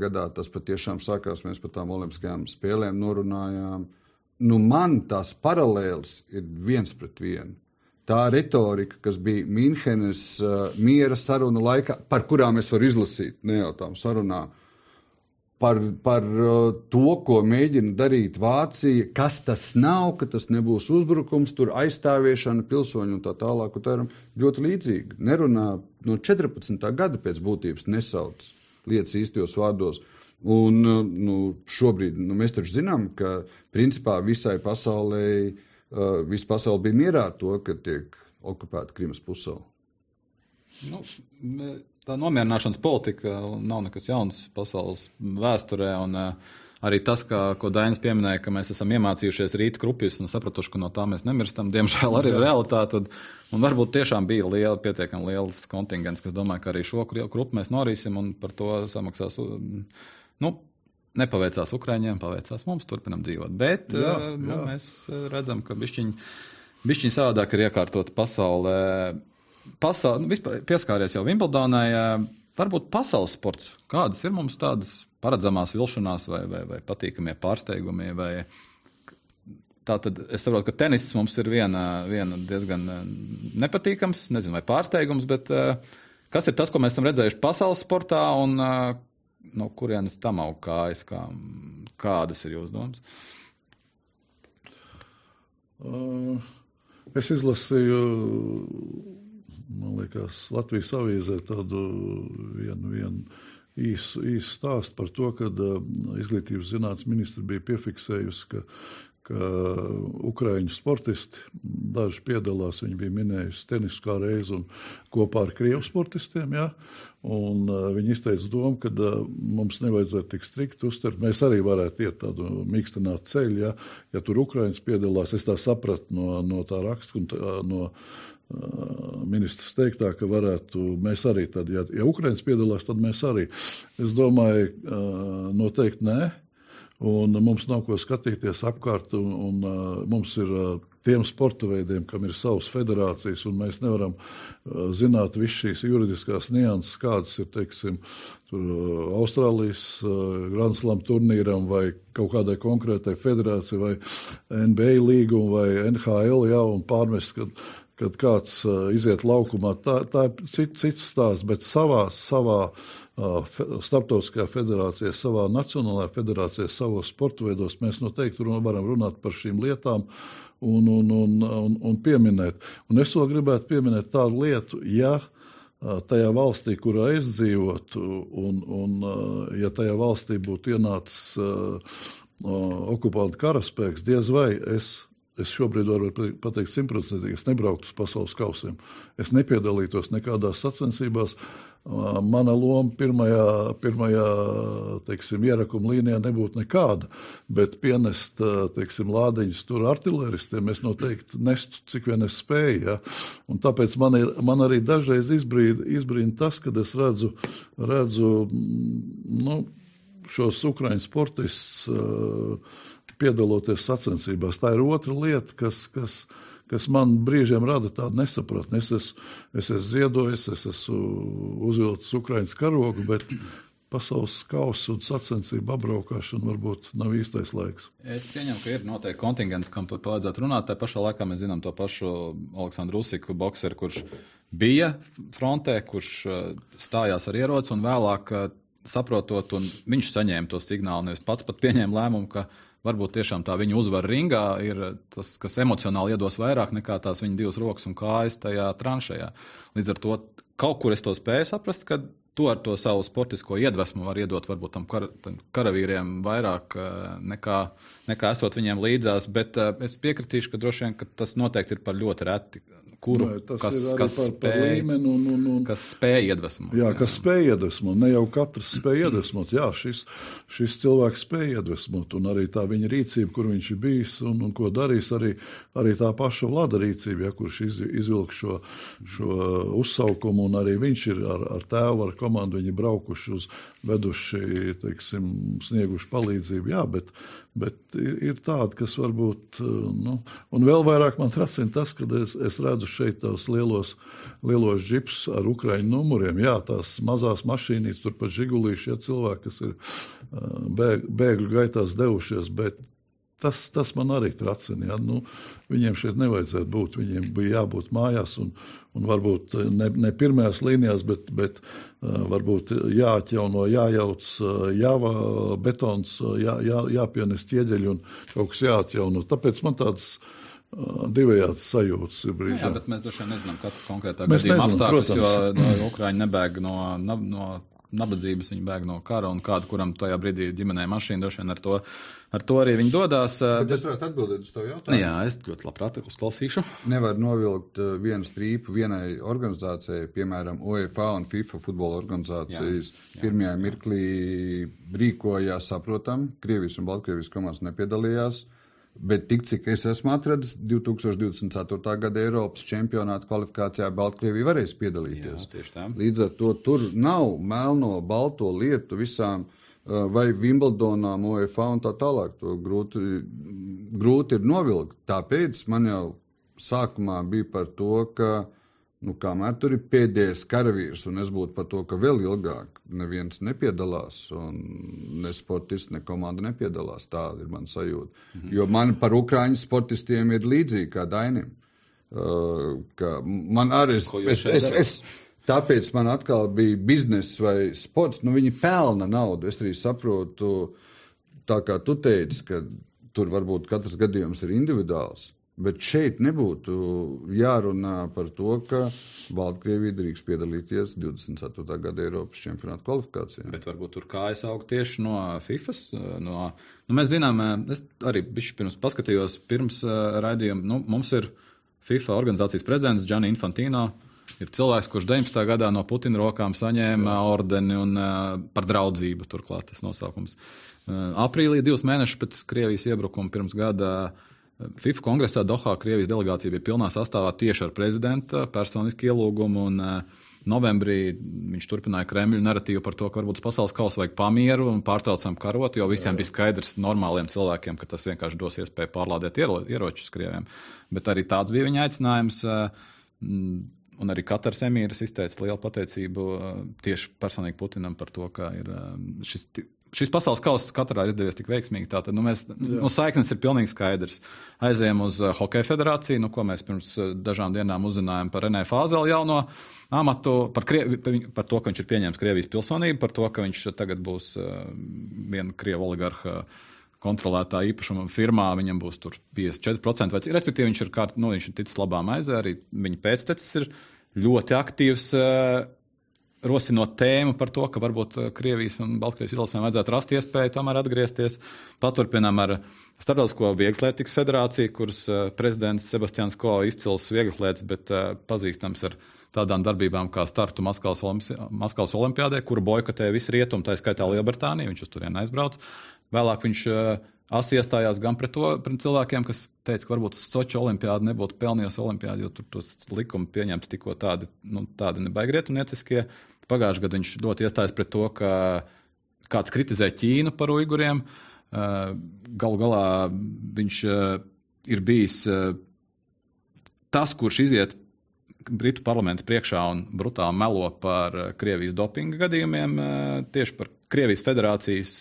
gadā tas patiešām sākās. Mēs par tām olimpiskajām spēlēm norunājām. Nu, man tās paralēles ir viens pret vienu tā retorika, kas bija Mīnhenes uh, miera sarunu laikā, par kurām es varu izlasīt, ne jau tām sarunām, par, par uh, to, ko mēģina darīt Vācija, kas tas nav, ka tas nebūs uzbrukums, tur aizstāviešana, pilsoņu un tā tālāk. Tā ir ļoti līdzīga. Nerunā no 14. gada pēc būtības nesauc lietas īstajos vārdos. Un uh, nu, šobrīd nu, mēs taču zinām, ka principā visai pasaulē uh, visa pasaule bija mierā ar to, ka tiek okupēta Krimas pusēla. Nu, tā nomierināšanas politika nav nekas jauns pasaules vēsturē. Un, uh, arī tas, kā, ko Dainis pieminēja, ka mēs esam iemācījušies rīt krupjus un sapratuši, ka no tā mēs nemirstam, diemžēl arī ir realitāte. Un, un varbūt tiešām bija liela, pietiekami liels kontingents, kas domāja, ka arī šo krupu mēs norīsim un par to samaksās. Nu, nepaveicās Ukraiņiem, paveicās mums, turpinam dzīvot. Bet jā, jā. Nu, mēs redzam, ka bišķiņi, bišķiņi savādāk ir iekārtot pasaulē. Pasaul, nu, vispār pieskāries jau Vimbldonai. Varbūt pasaules sports. Kādas ir mums tādas paredzamās vilšanās vai, vai, vai patīkamie pārsteigumi? Vai... Tātad es saprotu, ka tenis mums ir viena, viena diezgan nepatīkams, nezinu, vai pārsteigums, bet kas ir tas, ko mēs esam redzējuši pasaules sportā un no kurienes tam aug kājas? Kā, kādas ir jūsu domas? Uh, es izlasīju, man liekas, Latvijas avīzē tādu vienu, vienu īsu, īsu stāstu par to, ka uh, izglītības zinātnes ministri bija piefiksējusi, ka ka Ukrāņu sportisti, daži piedalās, viņi bija minējuši tenisu kā reizi un kopā ar Krievu sportistiem. Ja? Un, uh, viņi izteica domu, ka uh, mums nevajadzētu tik strikt uztvert. Mēs arī varētu iet tādu mīkstinātu ceļu. Ja, ja tur Ukrāņas piedalās, es tā sapratu no, no tā raksta un tā, no ministrs teiktā, ka varētu mēs arī tad, ja, ja Ukrāņas piedalās, tad mēs arī. Es domāju, uh, noteikti nē un mums nav ko skatīties apkārt. Un, un, uh, mums ir uh, tiem sporta veidiem, kam ir savas federācijas, un mēs nevaram uh, zināt visas šīs juridiskās nianses, kādas ir teiksim, tur, uh, Austrālijas uh, Grand Slam turnīram vai kaut kādai konkrētai federācijai vai NBA līgumam vai NHL, jā, un pārmest, kad, kad kāds uh, iziet laukumā. Tā, tā ir cits, cits stāsts, bet savā, savā Startautiskajā federācijā, savā nacionālajā federācijā, savos sporta veidos mēs noteikti varam runāt par šīm lietām un, un, un, un, un pieminēt. Un es vēl gribētu pieminēt tādu lietu, ja tajā valstī, kurā es dzīvotu, un, un ja tajā valstī būtu ienācis okupanta karaspēks, diez vai es Es šobrīd varu pateikt simtprocentīgi, es nebrauktu uz pasaules kausiem. Es nepiedalītos nekādās sacensībās. Mana loma pirmajā, pirmajā teiksim, ierakuma līnijā nebūtu nekāda, bet pienest teiksim, lādiņus tur artilēristiem es noteikti nestu, cik vien es spēju. Ja? Un tāpēc man, ir, man arī dažreiz izbrīna, tas, kad es redzu, redzu nu, šos ukraiņu sportistus piedaloties sacensībās. Tā ir otra lieta, kas, kas, kas man brīžiem rada tādu nesapratni. Es esmu, es esmu ziedojis, es esmu uzvilcis Ukraiņas karogu, bet pasaules kausa un sacensību apbraukšana varbūt nav īstais laiks. Es pieņemu, ka ir noteikti kontingents, kam par to vajadzētu runāt. Tā pašā laikā mēs zinām to pašu Aleksandru Usiku, bokseru, kurš bija frontē, kurš uh, stājās ar ieroci un vēlāk uh, saprotot, un viņš saņēma to signālu, nevis pats pat pieņēma lēmumu, ka varbūt tiešām tā viņa uzvara ringā ir tas, kas emocionāli iedos vairāk nekā tās viņa divas rokas un kājas tajā tranšajā. Līdz ar to kaut kur es to spēju saprast, ka tu ar to savu sportisko iedvesmu vari iedot varbūt tam, kar, tam karavīriem vairāk eh, nekā, nekā esot viņiem līdzās. Bet uh, es piekritīšu, ka droši vien ka tas noteikti ir par ļoti reti kuru Nē, kas, kas, par, spēj, par līmeni un, un, un, kas spēj iedvesmot. Jā, jā, kas spēj iedvesmot. Ne jau katrs spēj iedvesmot. Jā, šis, šis cilvēks spēj iedvesmot, un arī tā viņa rīcība, kur viņš ir bijis un, un ko darījis, arī, arī tā paša vlada rīcība, ja, kurš iz, izvilk šo, šo uzsaukumu, un arī viņš ir ar, ar tēvu, ar komandu, viņi braukuši uz veduši, teiksim, snieguši palīdzību, jā, bet, bet ir tādi, kas varbūt, nu, un vēl vairāk man tracina tas, kad es, es redzu šeit tos lielos, lielos džips ar ukraiņu numuriem, jā, tās mazās mašīnītes, tur pat žigulīši, ja cilvēki, kas ir bēg, bēgļu gaitās devušies, bet tas, tas man arī tracina. Ja? Nu, viņiem šeit nevajadzētu būt. Viņiem bija jābūt mājās un, un varbūt ne, ne pirmajās līnijās, bet, bet uh, varbūt jāatjauno, jājauc jāva betons, jā, jā, jāpienes ķieģeļi un kaut kas jāatjauno. Tāpēc man tāds uh, divējādas sajūtas ir brīžā. Jā, bet mēs droši vien nezinām katru konkrētā gadījuma apstākļus, jo no, Ukraiņi nebēg no, no, no nabadzības, viņi bēg no kara un kādu, kuram tajā brīdī ģimenē mašīna, droši vien ar to, ar to arī viņi dodas. Bet es varētu atbildēt uz to jautājumu. Jā, es ļoti labprāt uzklausīšu. Nevar novilkt vienu strīpu vienai organizācijai, piemēram, UEFA un FIFA futbola organizācijas. Jā, jā, pirmajā jā. mirklī rīkojās, saprotam, Krievijas un Baltkrievijas komandas nepiedalījās. Bet tik cik es esmu atradzis, 2024. gada Eiropas čempionāta kvalifikācijā Baltkrievija varēs piedalīties. Jā, Līdz ar to tur nav melno, balto lietu visām vai Wimbledonām, OFA un tā tālāk. To grūti, grūti ir novilkt. Tāpēc man jau sākumā bija par to, ka Nu, kamēr tur ir pēdējais karavīrs, un es būtu par to, ka vēl ilgāk neviens nepiedalās, un ne sportists, ne komanda nepiedalās. Tāda ir mana sajūta. Mm -hmm. Jo man par ukrāņu sportistiem ir līdzīgi kā Dainim. Uh, man arī es, es, es, tāpēc man atkal bija bizness vai sports. Nu, viņi pelna naudu. Es arī saprotu, tā kā tu teici, ka tur varbūt katrs gadījums ir individuāls. Bet šeit nebūtu jārunā par to, ka Baltkrievija drīkst piedalīties 24. gada Eiropas čempionāta kvalifikācijā. Bet varbūt tur kājas aug tieši no FIFA. No, nu mēs zinām, es arī pirms paskatījos, pirms raidījuma, nu, mums ir FIFA organizācijas prezidents Gianni Infantino. Ir cilvēks, kurš 19. gadā no Putina rokām saņēma Jā. ordeni un, uh, par draudzību, turklāt tas nosaukums. Uh, aprīlī, divus mēnešus pēc Krievijas iebrukuma pirms gada, uh, FIFA kongresā Dohā Krievijas delegācija bija pilnā sastāvā tieši ar prezidenta personisku ielūgumu. Un, uh, Novembrī viņš turpināja Kremļa narratīvu par to, ka varbūt pasaules kausa vajag pamieru un pārtraucam karot, jo visiem bija skaidrs normāliem cilvēkiem, ka tas vienkārši dos iespēju pārlādēt iero, ieročus Krievijam. Bet arī tāds bija viņa aicinājums. Uh, Un arī Katars emīrs izteica lielu pateicību tieši personīgi Putinam par to, ka ir šis šis pasaules kausa katrā ir izdevies tik veiksmīgi. Tātad nu, mēs, nu, saiknes ir pilnīgi skaidrs. Aizējām uz uh, Hokeja federāciju, nu, ko mēs pirms uh, dažām dienām uzzinājām par Renē Fāzeli jauno amatu, par, Krievi, par to, ka viņš ir pieņēmis Krievijas pilsonību, par to, ka viņš tagad būs uh, viena Krieva oligarha kontrolētā īpašuma firmā, viņam būs 54%. Vai, respektīvi, viņš ir, kā, nu, viņš ir ticis labā maizē, arī viņa pēctecis ir ļoti aktīvs. Uh, rosinot tēmu par to, ka varbūt uh, Krievijas un Baltkrievijas izlasēm vajadzētu rast iespēju tomēr atgriezties. Paturpinām ar Starptautisko Vieglatlētikas federāciju, kuras uh, prezidents Sebastians Ko izcils vieglatlēts, bet uh, pazīstams ar tādām darbībām kā startu Maskavas, Maskavas olimpiādē, kuru boikotēja visi rietumi, tā skaitā Lielbritānija, viņš uz turieni aizbrauc. Vēlāk viņš Asi iestājās gan pret to pret cilvēkiem, kas teica, ka varbūt Sochi olimpiāda nebūtu pelnījusi olimpiādu, jo tur tos likumi pieņemti tikko tādi, nu, tādi nebaigi rietumnieciskie. Pagājušajā gadā viņš ļoti iestājas pret to, ka kāds kritizē Ķīnu par uiguriem. Uh, galu galā viņš uh, ir bijis uh, tas, kurš iziet Britu parlamenta priekšā un brutāli melo par Krievijas dopinga gadījumiem, tieši par Krievijas federācijas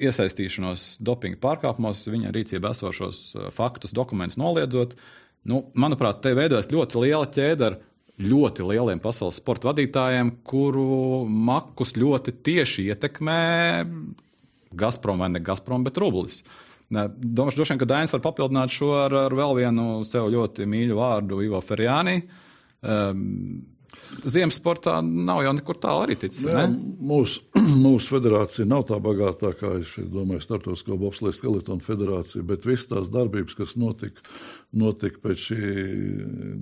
iesaistīšanos dopinga pārkāpumos, viņa rīcībā esošos faktus, dokumentus noliedzot. Nu, manuprāt, te veidojas ļoti liela ķēde ar ļoti lieliem pasaules sporta vadītājiem, kuru makus ļoti tieši ietekmē Gazprom vai ne Gazprom, bet rublis. Domāju, droši vien, ka Dainis var papildināt šo ar, ar vēl vienu sev ļoti mīļu vārdu, Ivo Ferjāni. Um, Ziemas sportā nav jau nekur tālu arī ticis. Jā, mūsu, mūsu federācija nav tā bagātākā, es domāju, starptautiskā bobslēga skeletona federācija, bet visas tās darbības, kas notika, notika pēc šī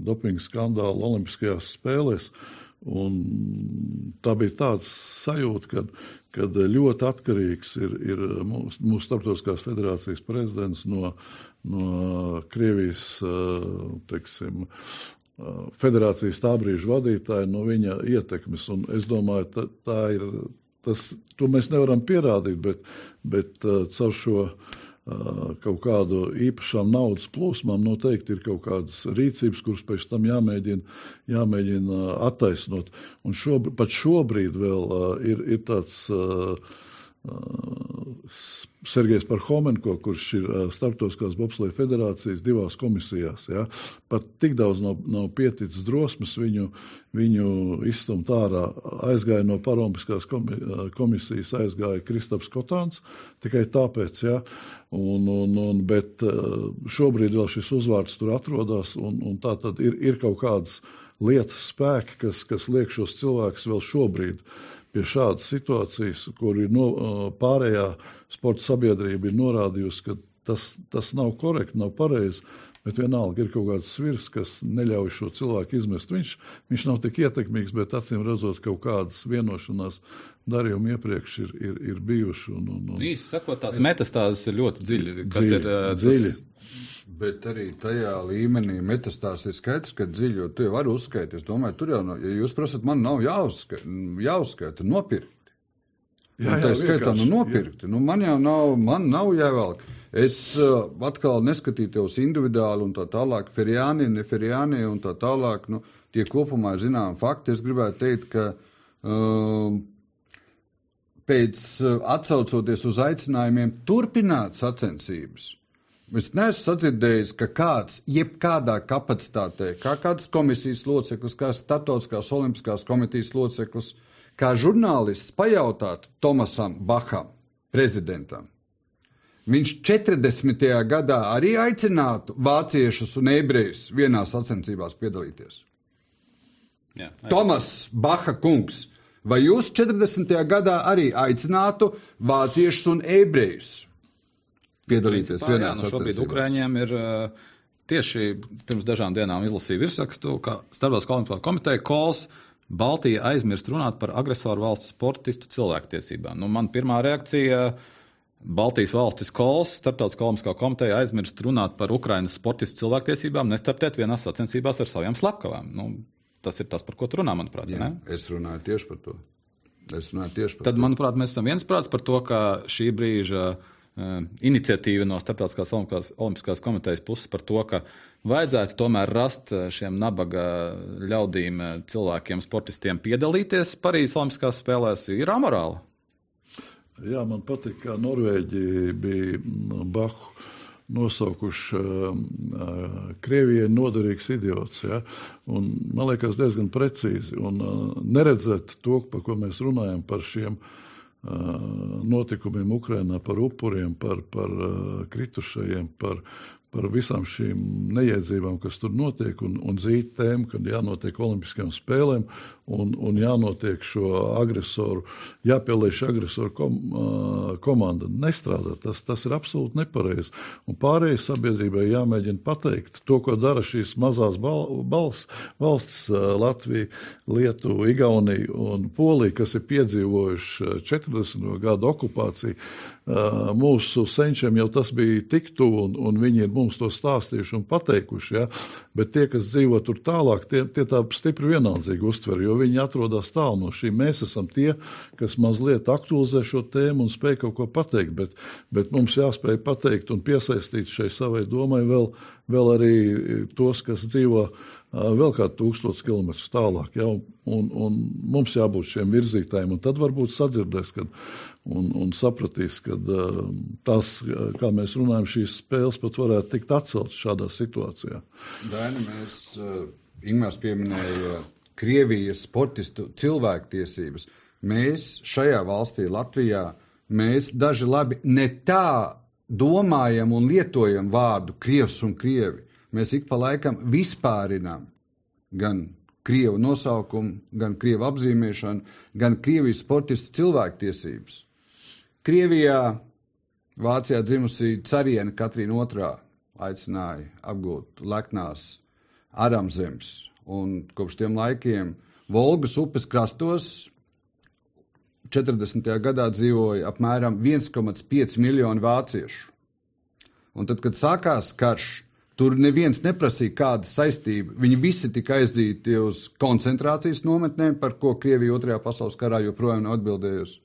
dopinga skandāla Olimpiskajās spēlēs, Un tā bija tāda sajūta, ka kad ļoti atkarīgs ir, ir mūsu, mūsu starptautiskās federācijas prezidents no, no Krievijas teiksim, federācijas tā brīža vadītāja, no viņa ietekmes. Un es domāju, tā, tā ir, tas, to mēs nevaram pierādīt, bet, bet caur šo kaut kādu īpašām naudas plūsmām noteikti ir kaut kādas rīcības, kuras pēc tam jāmēģina, jāmēģina attaisnot. Un šobrīd, pat šobrīd vēl ir, ir tāds Sergejs Parhomenko, kurš ir Startautiskās Bobsleja federācijas divās komisijās. Ja? Pat tik daudz nav, nav pieticis drosmes viņu, viņu izstumt ārā. Aizgāja no Parompiskās komisijas, aizgāja Kristaps Kotāns tikai tāpēc. Ja? Un, un, un, bet šobrīd vēl šis uzvārds tur atrodas, un, un tā tad ir, ir kaut kādas lietas spēki, kas, kas liek šos cilvēkus vēl šobrīd pie šādas situācijas, kur ir no, pārējā sporta sabiedrība ir norādījusi, ka tas, tas nav korekti, nav pareizi. Bet vienalga ir kaut kāds svirs, kas neļauj šo cilvēku izmest. Viņš, viņš nav tik ietekmīgs, bet acīm redzot, kaut kādas vienošanās darījumi iepriekš ir, ir, ir bijuši. Un, un, un... Īsi sakot, tās metastāzes ir ļoti dziļi. Kas Dziļi, ir tas, dziļi. Bet arī tajā līmenī metastās ir skaidrs, ka dziļi, jo tu jau vari uzskaitīt. Es domāju, tur jau, nav- ja jūs prasat, man nav jāuzskaita, jāuzskaita nopirkt. Jā, Jā, jā, tā skaitā, nu, nopirkti. Nu, man jau nav, man nav jāvelk. Es uh, atkal neskatītos individuāli un tā tālāk, Ferjāni, ne Ferjāni un tā tālāk. Nu, tie kopumā ir zinām fakti. Es gribētu teikt, ka um, pēc uh, atsaucoties uz aicinājumiem turpināt sacensības. Es neesmu sadzirdējis, ka kāds, jebkādā kapacitātē, kā kādas komisijas loceklis, kā Startautiskās Olimpiskās komitejas loceklis, kā žurnālists pajautātu Tomasam Baham, prezidentam. Viņš 40. gadā arī aicinātu vāciešus un ebrejus vienā sacensībās piedalīties. Jā, Tomas Baha kungs, vai jūs 40. gadā arī aicinātu vāciešus un ebrejus piedalīties Principā, vienā jā, nu šobrīd sacensībās? Ukrāņiem ir uh, tieši pirms dažām dienām izlasīja virsrakstu, ka Starptautiskā olimpiskā komiteja kols Baltija aizmirst runāt par agresoru valsts sportistu cilvēktiesībām. Nu, man pirmā reakcija Baltijas valstis kols, Starptautiskā olimpiskā komiteja aizmirst runāt par Ukrainas sportistu cilvēktiesībām, nestartēt vienās sacensībās ar saviem slepkavām. Nu, tas ir tas, par ko tu runā, manuprāt. Jā, ne? es runāju tieši par to. Es runāju tieši par Tad, manuprāt, mēs esam viensprāts par to, ka šī brīža uh, iniciatīva no Startautiskās olimpiskās, komitejas puses par to, ka vajadzētu tomēr rast eh, šiem nabaga ļaudīm, eh, cilvēkiem, sportistiem piedalīties Parīzes Olimpiskās spēlēs, ir amorāli. Jā, man patīk, kā Norvēģi bija mm, Bahu nosaukuši Krievijai noderīgs idiots. Ja? Un, man liekas, diezgan precīzi. Un, neredzēt to, par ko mēs runājam, par šiem uh, notikumiem Ukrajinā, par upuriem, par, par uh, kritušajiem, par, par visām šīm neiedzībām, kas tur notiek, un, un zīt tēmu, kad jānotiek Olimpiskajām spēlēm un, un jānotiek šo agresoru, jāpieliež agresoru kom, uh, komanda. Nestrādā tas, tas ir absolūti nepareizi. Un pārējai sabiedrībai jāmēģina pateikt to, ko dara šīs mazās bal, bals, valstis uh, - Latvija, Lietuva, Igaunija un Polija, kas ir piedzīvojuši uh, 40. gadu okupāciju. Uh, mūsu senčiem jau tas bija tik tuvu, un, un viņi ir mums to stāstījuši un pateikuši. Ja? Bet tie, kas dzīvo tur tālāk, tie, tie tā stipri vienaldzīgi uztver, jo viņi atrodas tālu no šī. Mēs esam tie, kas mazliet aktualizē šo tēmu un spēj kaut ko pateikt, bet, bet mums jāspēj pateikt un piesaistīt šai savai domai vēl, vēl arī tos, kas dzīvo ā, vēl kādu tūkstotis kilometrus tālāk. Ja? Un, un mums jābūt šiem virzītājiem, un tad varbūt sadzirdēs kad, un, un sapratīs, ka tas, kā mēs runājam, šīs spēles pat varētu tikt atceltas šādā situācijā. Daini, mēs, Ingmārs pieminēja Krievijas sportistu cilvēktiesības. Mēs šajā valstī, Latvijā, mēs daži labi ne tā domājam un lietojam vārdu krievs un krievi. Mēs ik pa laikam vispārinām gan krievu nosaukumu, gan krievu apzīmēšanu, gan krievijas sportistu cilvēktiesības. Krievijā, Vācijā dzimusī cariene Katrīna II aicināja apgūt leknās Aramzemes, un kopš tiem laikiem Volgas upes krastos 40. gadā dzīvoja apmēram 1,5 miljoni vāciešu. Un tad, kad sākās karš, Tur neviens neprasīja kāda saistība. Viņi visi tika aizdīti uz koncentrācijas nometnēm, par ko Krievija otrajā pasaules karā joprojām nav atbildējusi.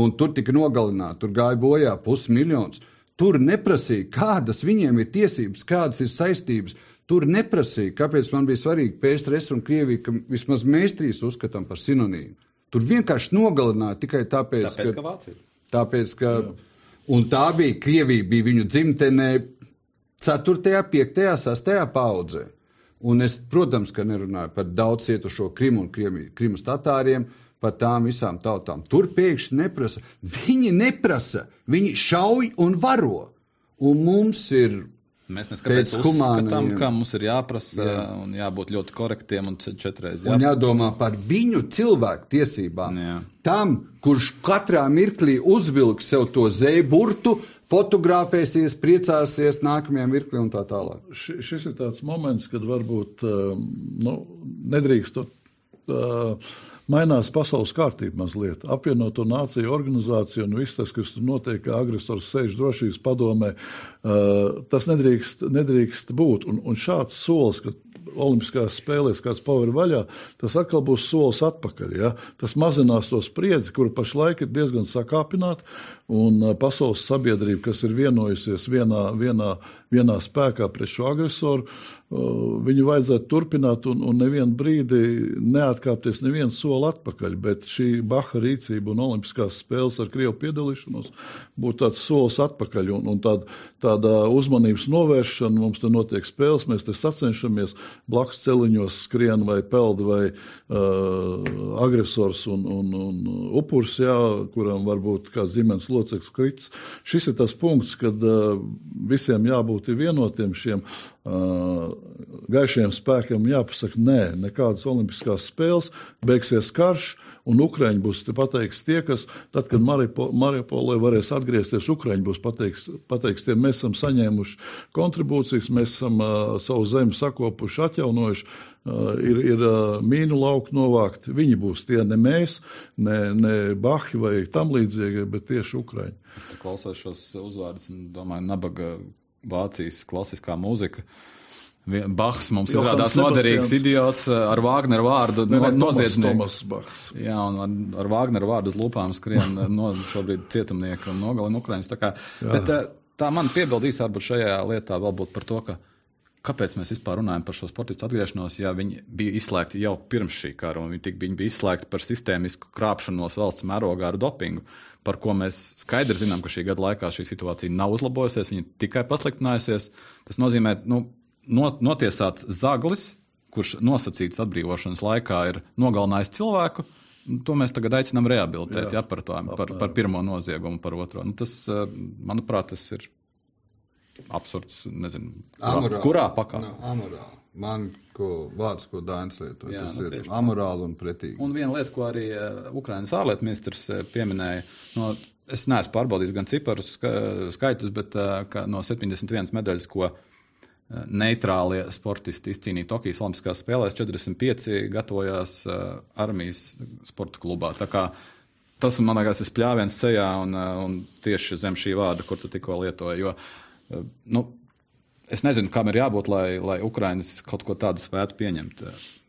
Un tur tika nogalināti, tur gāja bojā pusmiljons. Tur neprasīja, kādas viņiem ir tiesības, kādas ir saistības. Tur neprasīja, kāpēc man bija svarīgi PSRS un Krievija, ka vismaz mēs trīs uzskatām par sinonīmu. Tur vienkārši nogalināja tikai tāpēc, Tāpēc, ka Vācija. Tāpēc, ka, un tā bija Krievija, bija viņu dzimtenē 4., 5., 6. paudzē. Un es, protams, ka nerunāju par daudz cietušo Krimu un Kriemi, Krimas tatāriem, par tām visām tautām. Tur pēkšņi neprasa. Viņi neprasa, viņi šauj un varo. Un mums ir Mēs neskatāmies uz uzskatām, ka mums ir jāprasa Jā. Un jābūt ļoti korektiem un četreiz Un jā. jādomā par viņu cilvēku tiesībām. Jā. Tam, kurš katrā mirklī uzvilks sev to zēburtu, fotografēsies, priecāsies nākamajā mirklī un tā tālāk. Ši, šis ir tāds moments, kad varbūt um, nu, nedrīkst to. Uh, mainās pasaules kārtība mazliet. Apvienoto nāciju organizācija un viss tas, kas tur notiek, kā agresors sēž drošības padomē, uh, tas nedrīkst, nedrīkst būt. Un, un šāds solis, ka Olimpiskās spēlēs kāds paver vaļā, tas atkal būs solis atpakaļ. Ja? Tas mazinās to spriedzi, kura pašlaik ir diezgan sakāpināta, un uh, pasaules sabiedrība, kas ir vienojusies vienā, vienā, vienā spēkā pret šo agresoru, uh, viņu vajadzētu turpināt un, un nevienu brīdi neatkāpties nevienu soli atpakaļ. Bet šī Baha rīcība un Olimpiskās spēles ar Krievu piedalīšanos būtu tāds solis atpakaļ un, un tāda, tāda uzmanības novēršana. Mums te notiek spēles, mēs te sacenšamies, blakus celiņos skrien vai peld vai uh, agresors un, un, un upurs, jā, kuram varbūt kāds ģimenes loceklis krits. Šis ir tas punkts, kad uh, visiem jābūt vienotiem šiem uh, gaišiem spēkiem, jāpasaka, nē, nekādas olimpiskās spēles, beigsies karš. Un Ukrāņi būs pateiks tie, kas, tad, kad Mariupolē varēs atgriezties, Ukrāņi būs pateiks, pateiks tie, mēs esam saņēmuši kontribūcijas, mēs esam uh, savu zemi sakopuši, atjaunojuši, uh, ir, ir uh, mīnu lauku novākti. Viņi būs tie, ne mēs, ne, ne Bahi vai tam līdzīgie, bet tieši Ukrāņi. Es klausos šos uzvārdus un domāju, nabaga Vācijas klasiskā mūzika. Bachs mums Johans izrādās noderīgs idiots uh, ar Vāgneru vārdu, Ne, ne, Bachs. Jā, un ar, ar Vāgneru vārdu uz lūpām skrien uh, no šobrīd cietumnieki un nogalina Ukraiņus. Tā, kā, bet, uh, tā man piebildīs varbūt šajā lietā vēl būt par to, ka kāpēc mēs vispār runājam par šo sportistu atgriešanos, ja viņi bija izslēgti jau pirms šī kara, un viņi, tik, viņi bija izslēgti par sistēmisku krāpšanos valsts mērogā ar dopingu, par ko mēs skaidri zinām, ka šī gada laikā šī situācija nav uzlabojusies, viņa tikai pasliktinājusies. Tas nozīmē, nu, no, notiesāts zaglis, kurš nosacīts atbrīvošanas laikā ir nogalinājis cilvēku. To mēs tagad aicinām rehabilitēt, Jā. ja, par, to, par, par pirmo noziegumu, par otro. Nu, tas, eh, manuprāt, tas ir absurds. Nezinu, kurā, Amorāli. kurā pakāpē. Nu, amorāli. Man, ko vārds, ko Dainis lieto, Jā, tas nu, ir amorāli un pretīgi. Un viena lieta, ko arī uh, Ukraiņas ārlietu ministrs uh, pieminēja, no, es neesmu pārbaudījis gan ciparus, ska, skaitus, bet ka no 71 medaļas, ko neitrālie sportisti izcīnīja Tokijas Olimpiskās spēlēs, 45 gatavojās armijas sporta klubā. Tā kā tas, man liekas, ir pļāviens ceļā un, un tieši zem šī vārda, kur tu tikko lietoji. Jo, uh, nu, Es nezinu, kam ir jābūt, lai, lai Ukraiņas kaut ko tādu spētu pieņemt.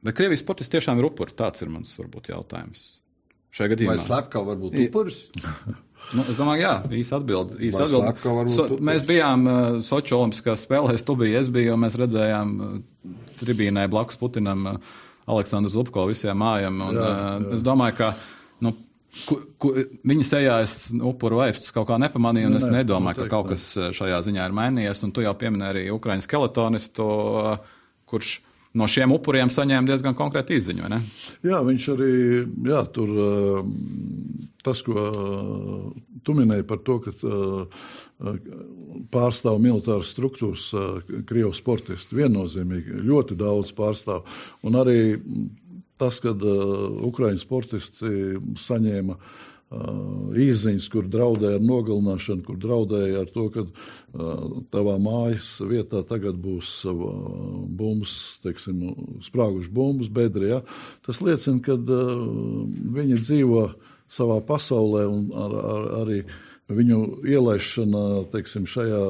Bet Krievijas sportisti tiešām ir upuri. Tāds ir mans varbūt jautājums. Šajā Vai gadījumā. slepkava var būt upuris? Nu, es domāju, jā, īsa atbilde. Īsa Vai atbilde. So, mēs bijām uh, Soču Olimpiskās spēlēs, tu biji, es biju, un mēs redzējām uh, tribīnē blakus Putinam uh, Aleksandru Zubko visiem mājām. Un, Jā, uh, jā. es domāju, ka nu, ku, ku, viņa sejā es upuru vaipstus kaut kā nepamanīju, un Nu, es nē, nedomāju, ka kaut ne. kas uh, šajā ziņā ir mainījies. Un tu jau pieminēji arī Ukraiņas skeletonistu, uh, kurš no šiem upuriem saņēma diezgan konkrētu izziņu. vai ne? Jā, viņš arī jā, tur um, tas, ko tu minēji par to, ka pārstāv militāras struktūras Krievijas sportisti. Viennozīmīgi ļoti daudz pārstāv. Un arī tas, kad uh, Ukraiņu sportisti saņēma uh, īziņas, kur draudēja ar nogalināšanu, kur draudēja ar to, ka uh, tavā mājas vietā tagad būs bumbas, teiksim, sprāguši bumbas, bedri. Ja? Tas liecina, ka viņi dzīvo savā pasaulē un ar, ar, arī viņu ielaišana teiksim, šajā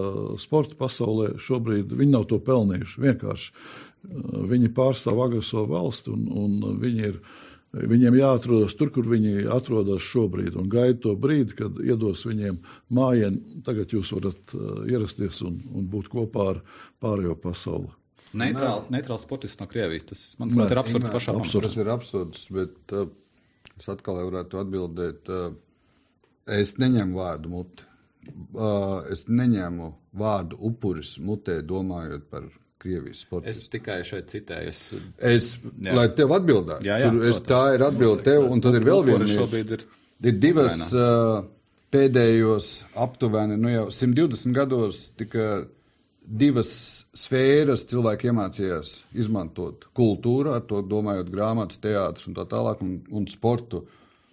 sporta pasaulē šobrīd viņi nav to pelnījuši. Vienkārši viņi pārstāv agresoru valsti un, un viņi ir. Viņiem jāatrodas tur, kur viņi atrodas šobrīd, un gaida to brīdi, kad iedos viņiem mājiņu. Tagad jūs varat uh, ierasties un, un būt kopā ar pārējo pasauli. Neitrāls neitrāl sportists no Krievijas. Tas, manuprāt, ir absurds pašā pamatā. Tas ir absurds, bet uh, es atkal varētu atbildēt. Uh, Es neņemu vārdu mutē. Uh, es neņēmu vārdu upuris mutē, domājot par Krievijas sportu. Es tikai šeit citēju. Es, es jā. lai tev atbildētu, jā, jā, tur, es, tā ir atbilde tev, un tad ir vēl viena lieta. Ir, ir divas uh, pēdējos aptuveni, nu jau 120 gados tika divas sfēras cilvēki iemācījās izmantot kultūru, ar to domājot grāmatas, teātris un tā tālāk, un, un sportu.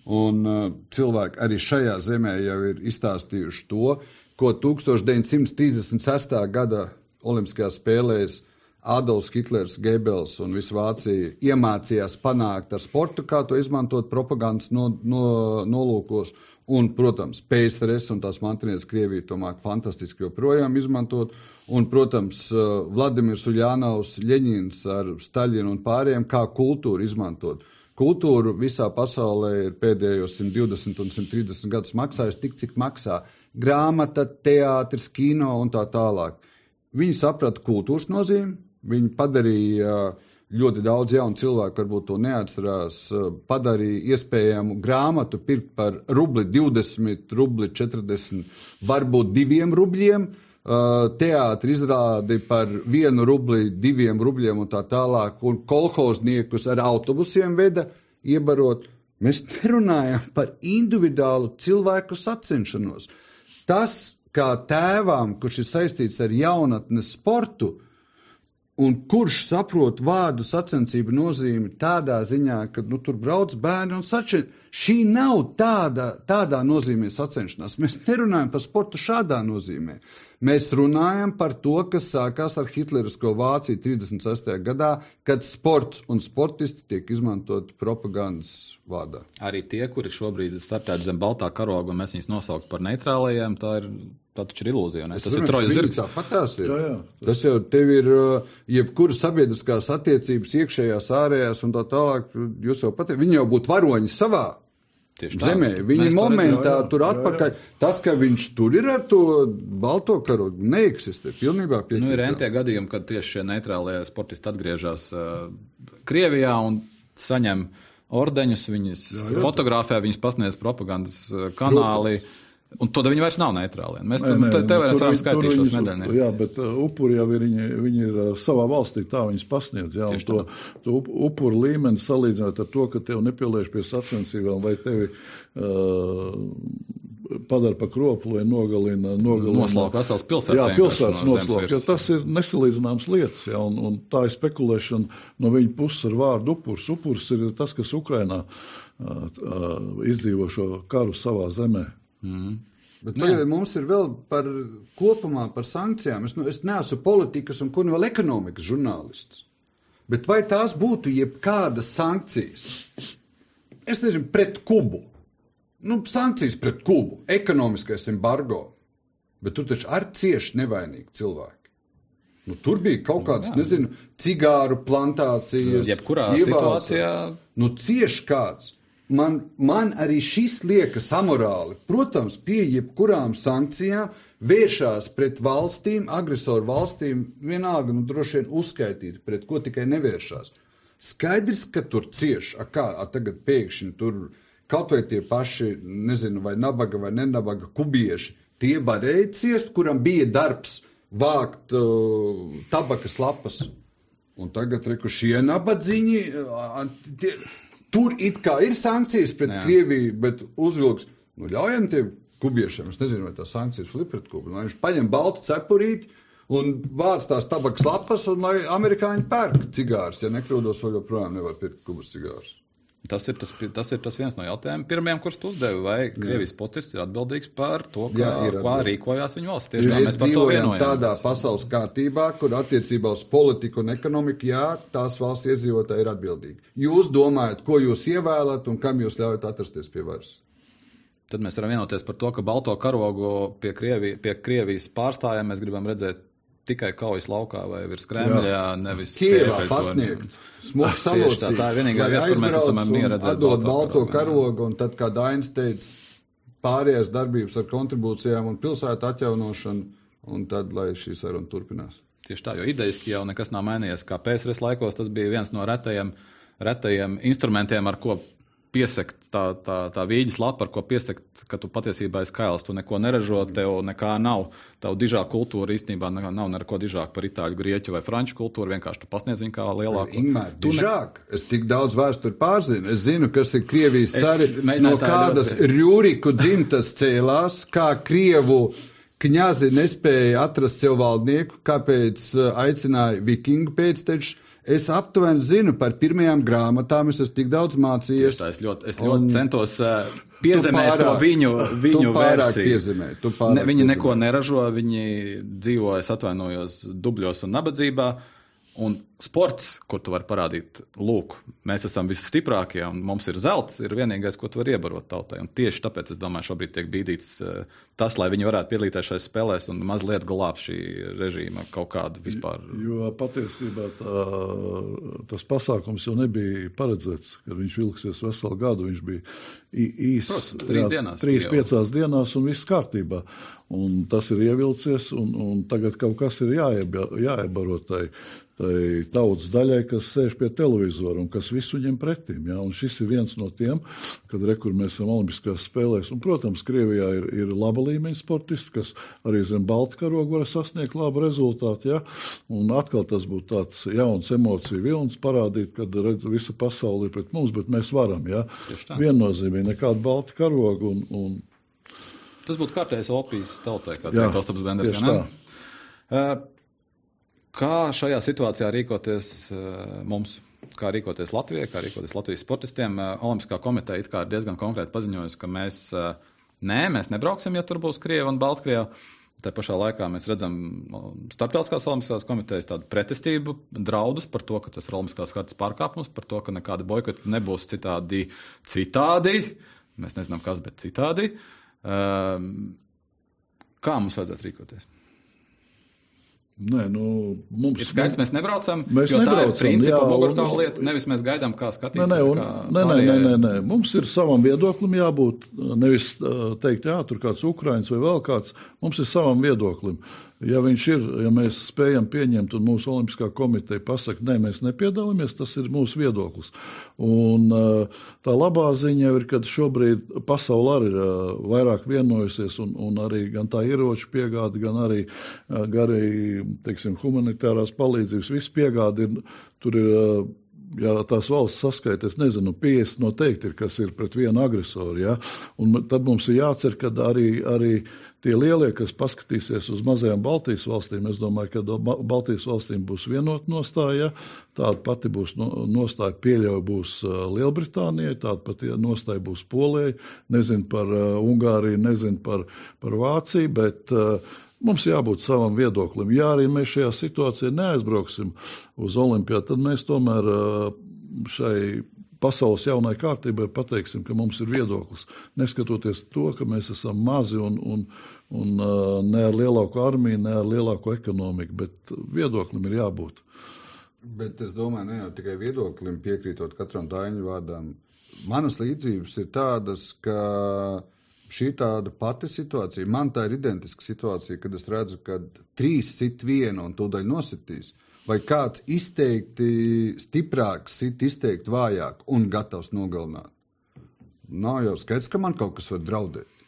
Un uh, cilvēki arī šajā zemē jau ir izstāstījuši to, ko 1936. gada Olimpiskajās spēlēs Adolfs Hitlers, Gebels un visa Vācija iemācījās panākt ar sportu, kā to izmantot propagandas no, no, nolūkos. Un, protams, PSRS un tās mantinieks Krievija to māk fantastiski joprojām izmantot. Un, protams, uh, Vladimirs Uljānaus, Ļeņins ar Staļinu un pārējiem kā kultūru izmantot. Kultūra visā pasaulē ir pēdējos 120 un 130 gadus maksājusi tik, cik maksā grāmata, teātris, kino un tā tālāk. Viņi saprata kultūras nozīmi, viņi padarīja ļoti daudz jaunu cilvēku, varbūt to neatcerās, padarīja iespējamu grāmatu pirkt par rubli 20, rubli 40, varbūt diviem rubļiem. Uh, teātris izrādi par vienu rubli, diviem rubļiem un tā tālāk, un kolhozniekus ar autobusiem veda iebarot. Mēs nerunājam par individuālu cilvēku sacenšanos. Tas, kā tēvam, kurš ir saistīts ar jaunatnes sportu, un kurš saprot vārdu sacensību nozīmi tādā ziņā, ka nu, tur brauc bērni un sačina, šī nav tāda, tādā nozīmē sacenšanās. Mēs nerunājam par sportu šādā nozīmē. Mēs runājam par to, kas sākās ar Hitlerisko Vāciju 36. gadā, kad sports un sportisti tiek izmantoti propagandas vārdā. Arī tie, kuri šobrīd ir startēti zem baltā karoga, un mēs viņus nosaukt par neitrālajiem, tā ir Tā taču ir ilūzija. Ne? Tas ir trojas zirgs. Tāpat tās ir. Jā, jā. Tas jau tev ir uh, jebkuras sabiedriskās attiecības, iekšējās, ārējās un tā tālāk. Jūs jau pat, viņi jau būtu varoņi savā Tieši tā. Zemē. Viņa Mēs momentā redzam, jā, tur atpakaļ. Jā, jā. Tas, ka viņš tur ir ar to balto karogu, neeksistē pilnībā. Piekrīt. Nu, ir entie gadījumi, kad tieši šie neitrālie sportisti atgriežas uh, Krievijā un saņem ordeņus, viņus jā, jā. fotografē, viņus pasniedz propagandas uh, kanāli. Protams. Un tad viņi vairs nav neitrāli. Mēs nē, nē, te, te varam varam skaitīt šos medaļus. Jā, bet uh, upuri jau ir, viņi, viņi ir uh, savā valstī, tā viņus pasniedz. Jā, to, to upuru līmeni salīdzināt ar to, ka tev nepielieš pie sacensībām vai tevi uh, padara par kroplu vai nogalina. nogalina noslauka vesels pilsētas. Jā, pilsētas no noslauka. Tas ir nesalīdzināms lietas, jā, un, un tā ir spekulēšana no viņa puses ar vārdu upurs. Upurs ir tas, kas Ukrainā uh, uh, izdzīvo šo karu savā zemē. Mm. Bet tagad mums ir vēl par kopumā par sankcijām. Es, nu, es neesmu politikas un kur nu vēl ekonomikas žurnālists. Bet vai tās būtu jebkādas sankcijas? Es nezinu, pret Kubu. Nu, sankcijas pret Kubu, ekonomiskais embargo. Bet tur taču ar cieši nevainīgi cilvēki. Nu, tur bija kaut kādas, nu, nezinu, cigāru plantācijas. Jebkurā situācijā. Nu, cieši kāds man, man arī šis liekas amorāli. Protams, pie jebkurām sankcijām vēršās pret valstīm, agresoru valstīm, vienalga, nu, droši vien uzskaitīt, pret ko tikai nevēršās. Skaidrs, ka tur cieš, a kā a tagad pēkšņi tur kaut vai tie paši, nezinu, vai nabaga vai nenabaga kubieši, tie varēja ciest, kuram bija darbs vākt uh, tabakas lapas. Un tagad, reku, šie nabadzīņi, tie, Tur it kā ir sankcijas pret Jā. Krieviju, bet uzvilks, nu, ļaujam tiem kubiešiem, es nezinu, vai tās sankcijas ir pret Kubu. Lai viņš paņem baltu cepurīti un vāc tās tabakas lapas, un lai amerikāņi pērk cigārus. Ja nekļūdos, vēl joprojām nevar pirkt Kubas cigārus. Tas ir tas, tas ir tas viens no jautājumiem, pirmiem, kurus tu uzdevi. Vai Krievijas politiķis ir atbildīgs par to, kā, Jā, kā rīkojās viņa valsts? Tieši mēs dzīvojam tādā pasaules kārtībā, kur attiecībā uz politiku un ekonomiku, jā, tās valsts iedzīvotāji ir atbildīgi. Jūs domājat, ko jūs ievēlat un kam jūs ļaujat atrasties pie varas? tad mēs varam vienoties par to, ka balto karogu pie, Krievi, pie Krievijas pārstājiem mēs gribam redzēt tikai kaujas laukā vai virs Kremļa, nevis Kievā pasniegt. Smuku Tieši tā, salocīt. tā ir vienīgā vieta, kur mēs esam mieru redzēt Atdot balto karogu, jā. un tad, kā Dainis teica, pārējās darbības ar kontribūcijām un pilsētu atjaunošanu, un tad, lai šī saruna turpinās. Tieši tā, jo idejiski jau nekas nav mainījies. Kā PSRS laikos tas bija viens no retajiem, retajiem instrumentiem, ar ko piesakt tā, tā, tā vīģis lapa, ar ko piesakt, ka tu patiesībā esi kails. Tu neko neražo, tev nekā nav. Tavu dižā kultūra īstenībā nav, neko dižāk par itāļu, grieķu vai franču kultūru. Vienkārši tu pasniedz viņu kā lielāku. Ingūna, Tu ne- dižāk. Es tik daudz vēsturi pārzinu. Es zinu, kas ir Krievijas sari, no kādas ļoti- Rūriku dzimtas cēlās, kā Krievu kņazi nespēja atrast sev valdnieku, kāpēc aicināja vikingu pēctečus. Es aptuveni zinu par pirmajām grāmatām, es esmu tik daudz mācījies. Tā, es ļoti, es Un- ļoti centos uh, piezemēt Tu to pārāk- viņu, viņu pārāk versiju. piezemē, pārāk ne, viņi neko piezemē. neražo, viņi dzīvo, es atvainojos, dubļos un nabadzībā. Un sports, kur tu vari parādīt, lūk, mēs esam visstiprākie un mums ir zelts, ir vienīgais, ko tu vari iebarot tautai. Un tieši tāpēc es domāju, šobrīd tiek bīdīts eh, tas, lai viņi varētu piedalīties šajās spēlēs un mazliet glābt šī režīma kaut kādu vispār. Jo patiesībā tā, tas pasākums jau nebija paredzēts, ka viņš vilksies veselu gadu. Viņš bija ī- īs, Protams, trīs dienās trīs, piecās dienās, un viss kārtībā. Un tas ir ievilcies, un, un tagad kaut kas ir jāieba, jāiebaro tai, tai tautas daļai, kas sēž pie televizora un kas visu ņem pretīm. Ja? Un šis ir viens no tiem, kad re, mēs esam Olimpiskās spēlēs. Un, protams, Krievijā ir, ir laba līmeņa sportisti, kas arī zem balta karoga var sasniegt labu rezultātu. Ja? Un atkal tas būtu tāds jauns emociju vilnis parādīt, kad redz, visa pasaule ir pret mums, bet mēs varam. Ja? Viennozīmīgi nekāda balta karoga. Un, un, Tas būtu kārtējs opijas tautai, kā teikt Ostaps Benders. ja? Eh, Kā šajā situācijā rīkoties eh, mums? Kā rīkoties Latvijai, kā rīkoties Latvijas sportistiem? Eh, Olimpiskā komiteja it kā ir diezgan konkrēti paziņojusi, ka mēs, eh, nē, mēs nebrauksim, ja tur būs Krieva un Baltkrieva. Tā pašā laikā mēs redzam no, starptautiskās olimpiskās komitejas tādu pretestību, draudus par to, ka tas ir olimpiskās kārtas pārkāpums, par to, ka nekāda boikota nebūs citādi. citādi. Mēs nezinām, kas, bet citādi. Um, kā mums vajadzētu rīkoties? nē, nu, mums Ir skaidrs, mēs nebraucam. Mēs jo tā ir nebraucam, principā un- lieta. Nevis mēs gaidām, kā Nē, skatīsimies. nē, un, kā nē, nē, nē, nē, nē. Mums ir savam viedoklim jābūt. Nevis uh, teikt, jā, tur kāds ukraiņš vai vēl kāds. Mums ir savam viedoklim. Ja viņš ir, ja mēs spējam pieņemt, un mūsu Olimpiskā komiteja pasaka, nē, mēs nepiedalāmies, tas ir mūsu viedoklis. Un uh, tā labā ziņa jau ir, ka šobrīd pasaule arī ir uh, vairāk vienojusies, un, un arī gan tā ieroču piegāde, gan arī, gan arī teiksim, humanitārās palīdzības, viss piegāde ir, tur ir. Ja tās valsts saskaita, es nezinu, 50 noteikti ir, kas ir pret vienu agresoru. Ja? Un tad mums ir jācer, ka arī, arī tie lielie, kas paskatīsies uz mazajām Baltijas valstīm, es domāju, ka Ba- Baltijas valstīm būs vienota nostāja. Tāda pati būs no- nostāja, pieļauju, būs uh, Lielbritānijai, tāda pati nostāja būs Polijai. Nezinu par uh, Ungāriju, nezinu par, par Vāciju, bet uh, Mums jābūt savam viedoklim. Ja arī mēs šajā situācijā neaizbrauksim uz Olimpiju, tad mēs tomēr uh, šai pasaules jaunai kārtībai pateiksim, ka mums ir viedoklis. Neskatoties to, ka mēs esam mazi un, un, un ne ar lielāku armiju, ne ar lielāku ekonomiku, bet viedoklim ir jābūt. Bet es domāju, ne jau tikai viedoklim piekrītot katram daiņu vārdam. Manas līdzības ir tādas, ka šī tāda pati situācija. Man tā ir identiska situācija, kad es redzu, ka trīs sit vienu un tūdaļ nositīs. Vai kāds izteikti stiprāks, sit izteikti vājāk un gatavs nogalināt. Nav jau skaidrs, ka man kaut kas var draudēt.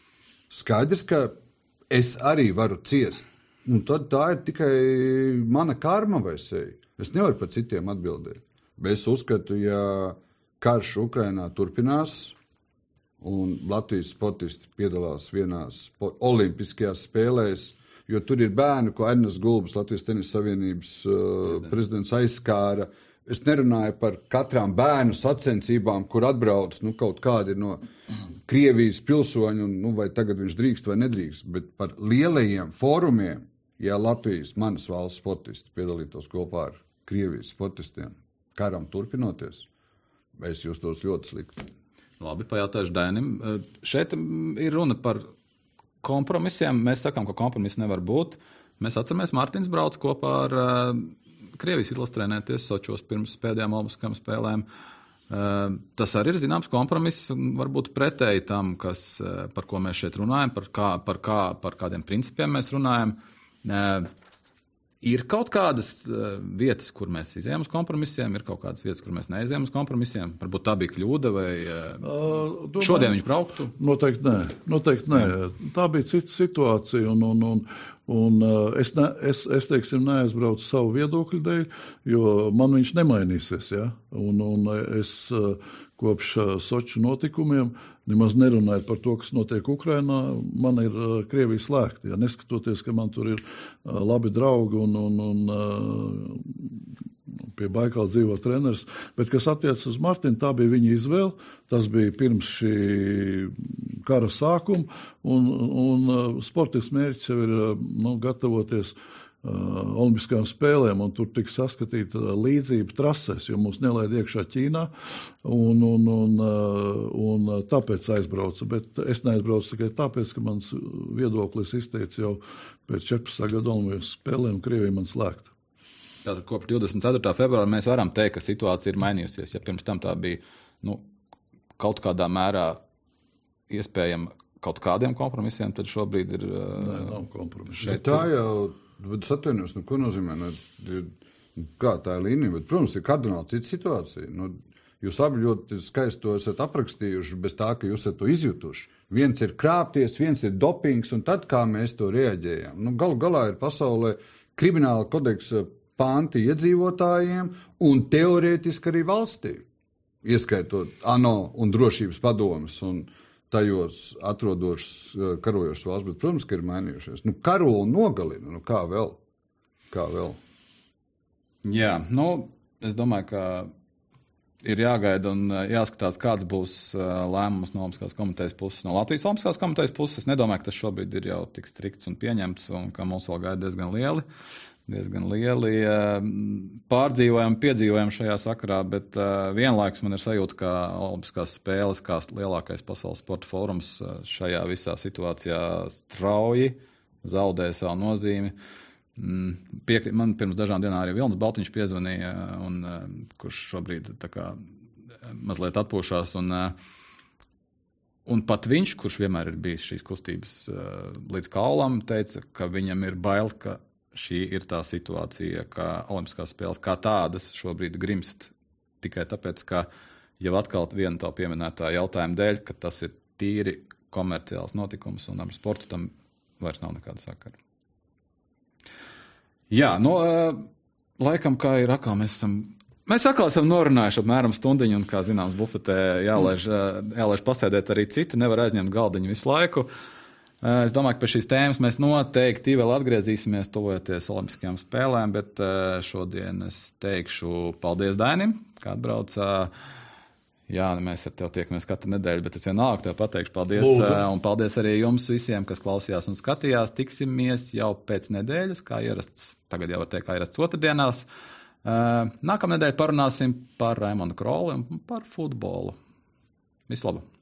Skaidrs, ka es arī varu ciest. Un tad tā ir tikai mana karma vai seja. Es nevaru par citiem atbildēt. Bet es uzskatu, ja karš Ukrainā turpinās, un Latvijas sportisti piedalās vienās olimpiskajās spēlēs, jo tur ir bērni, ko Ernsts Gulbis, Latvijas Tenisa Savienības uh, prezidents, aizskāra. Es nerunāju par katrām bērnu sacensībām, kur atbrauc nu, kaut kādi no Krievijas pilsoņu, un, nu, vai tagad viņš drīkst vai nedrīkst, bet par lielajiem fórumiem, ja Latvijas manas valsts sportisti piedalītos kopā ar Krievijas sportistiem, karam turpinoties, es justos ļoti slikti. Labi, pajautāšu Dainim. Šeit ir runa par kompromisiem. Mēs sakām, ka kompromiss nevar būt. Mēs atceramies, Mārtiņš brauc kopā ar uh, Krievijas izlases trenēties Sočos pirms pēdējām Olimpiskajām spēlēm. Uh, tas arī ir zināms kompromiss, varbūt pretēji tam, kas, uh, par ko mēs šeit runājam, par, kā, par, kā, par kādiem principiem mēs runājam. Uh, Ir kaut kādas uh, vietas, kur mēs izējām uz kompromisiem, ir kaut kādas vietas, kur mēs neizējām uz kompromisiem. Varbūt tā bija kļūda, vai uh, šodien viņš brauktu? Noteikti nē. Noteikti nē. Tā bija cita situācija. Un, un, un, un, uh, es, ne, es, es teiksim, neaizbraucu savu viedokļu dēļ, jo man viņš nemainīsies. Ja? Un, un es, uh, kopš Soču notikumiem, nemaz nerunājot par to, kas notiek Ukrajinā, man ir Krievija slēgta. Ja, neskatoties, ka man tur ir labi draugi un, un, un pie Baikala dzīvo treneris, bet kas attiecas uz Martinu, tā bija viņa izvēle. Tas bija pirms šī kara sākuma, un, un sportisks mērķis jau ir nu, gatavoties uh, Uh, Olimpiskajām spēlēm, un tur tika saskatīta līdzība trasēs, jo mūs nelaid iekšā Ķīnā, un, un, un, uh, un tāpēc aizbraucu. Bet es neaizbraucu tikai tāpēc, ka mans viedoklis izteica jau pēc 14. gada Olimpiskajām spēlēm, Krievija man slēgta. Tātad kopš 24. februāra mēs varam teikt, ka situācija ir mainījusies. Ja pirms tam tā bija nu, kaut kādā mērā iespējama kaut kādiem kompromisiem, tad šobrīd ir. Nē, nav kompromisu. Tā jau Bet es atvainojos, nu, ko nozīmē? Nu, kā tā ir līnija? Bet, protams, ir kardināli cita situācija. Nu, jūs abi ļoti skaisti to esat aprakstījuši, bez tā, ka jūs esat to izjutuši. Viens ir krāpties, viens ir dopings, un tad kā mēs to reaģējam. Nu, galu galā ir pasaulē krimināla kodeksa panti iedzīvotājiem un teorētiski arī valstī, ieskaitot ANO un drošības padomus. Un, tajos atrodošas eh, karojošas valsts, bet, protams, ka ir mainījušies. Nu, karo un nogalina, nu, kā vēl? Kā vēl? Jā, nu, es domāju, ka ir jāgaida un eh, jāskatās, kāds būs eh, lēmums no Olimpiskās komitejas puses, no Latvijas Olimpiskās komitejas puses. Es nedomāju, ka tas šobrīd ir jau tik strikts un pieņemts, un ka mums vēl gaida diezgan lieli diezgan lieli pārdzīvojumi, piedzīvojumi šajā sakarā, bet vienlaikus man ir sajūta, ka Olimpiskās spēles, kā lielākais pasaules sporta fórums, šajā visā situācijā strauji zaudē savu nozīmi. Mm, Piekri, man pirms dažām dienām arī Vilnis Baltiņš piezvanīja, un, kurš šobrīd kā, mazliet atpūšās. Un, Un pat viņš, kurš vienmēr ir bijis šīs kustības līdz kaulam, teica, ka viņam ir bail, ka šī ir tā situācija, ka Olimpiskās spēles kā tādas šobrīd grimst tikai tāpēc, ka jau atkal viena tā pieminētā jautājuma dēļ, ka tas ir tīri komerciāls notikums un ar sportu tam vairs nav nekāda sakara. Jā, no nu, laikam, kā ir atkal, mēs esam. Mēs atkal esam norunājuši apmēram stundu, un, kā zināms, bufetē jālaiž, jālaiž pasēdēt arī citi. Nevar aizņemt galdiņu visu laiku. Uh, es domāju, ka pie šīs tēmas mēs noteikti vēl atgriezīsimies, tuvojoties Olimpiskajām spēlēm, bet eh, šodien es teikšu paldies Dainim, kā atbraucā. Jā, mēs ar tevi tiekamies katru nedēļu, bet es vienalga tev pateikšu paldies. Lūdzu. Eh, un paldies arī jums visiem, kas klausījās un skatījās. Tiksimies jau pēc nedēļas, kā ierasts. Tagad jau var teikt, kā ierasts otrdienās. Nākamā nedēļa parunāsim par Raimondu Kroli un par futbolu. Visu labu!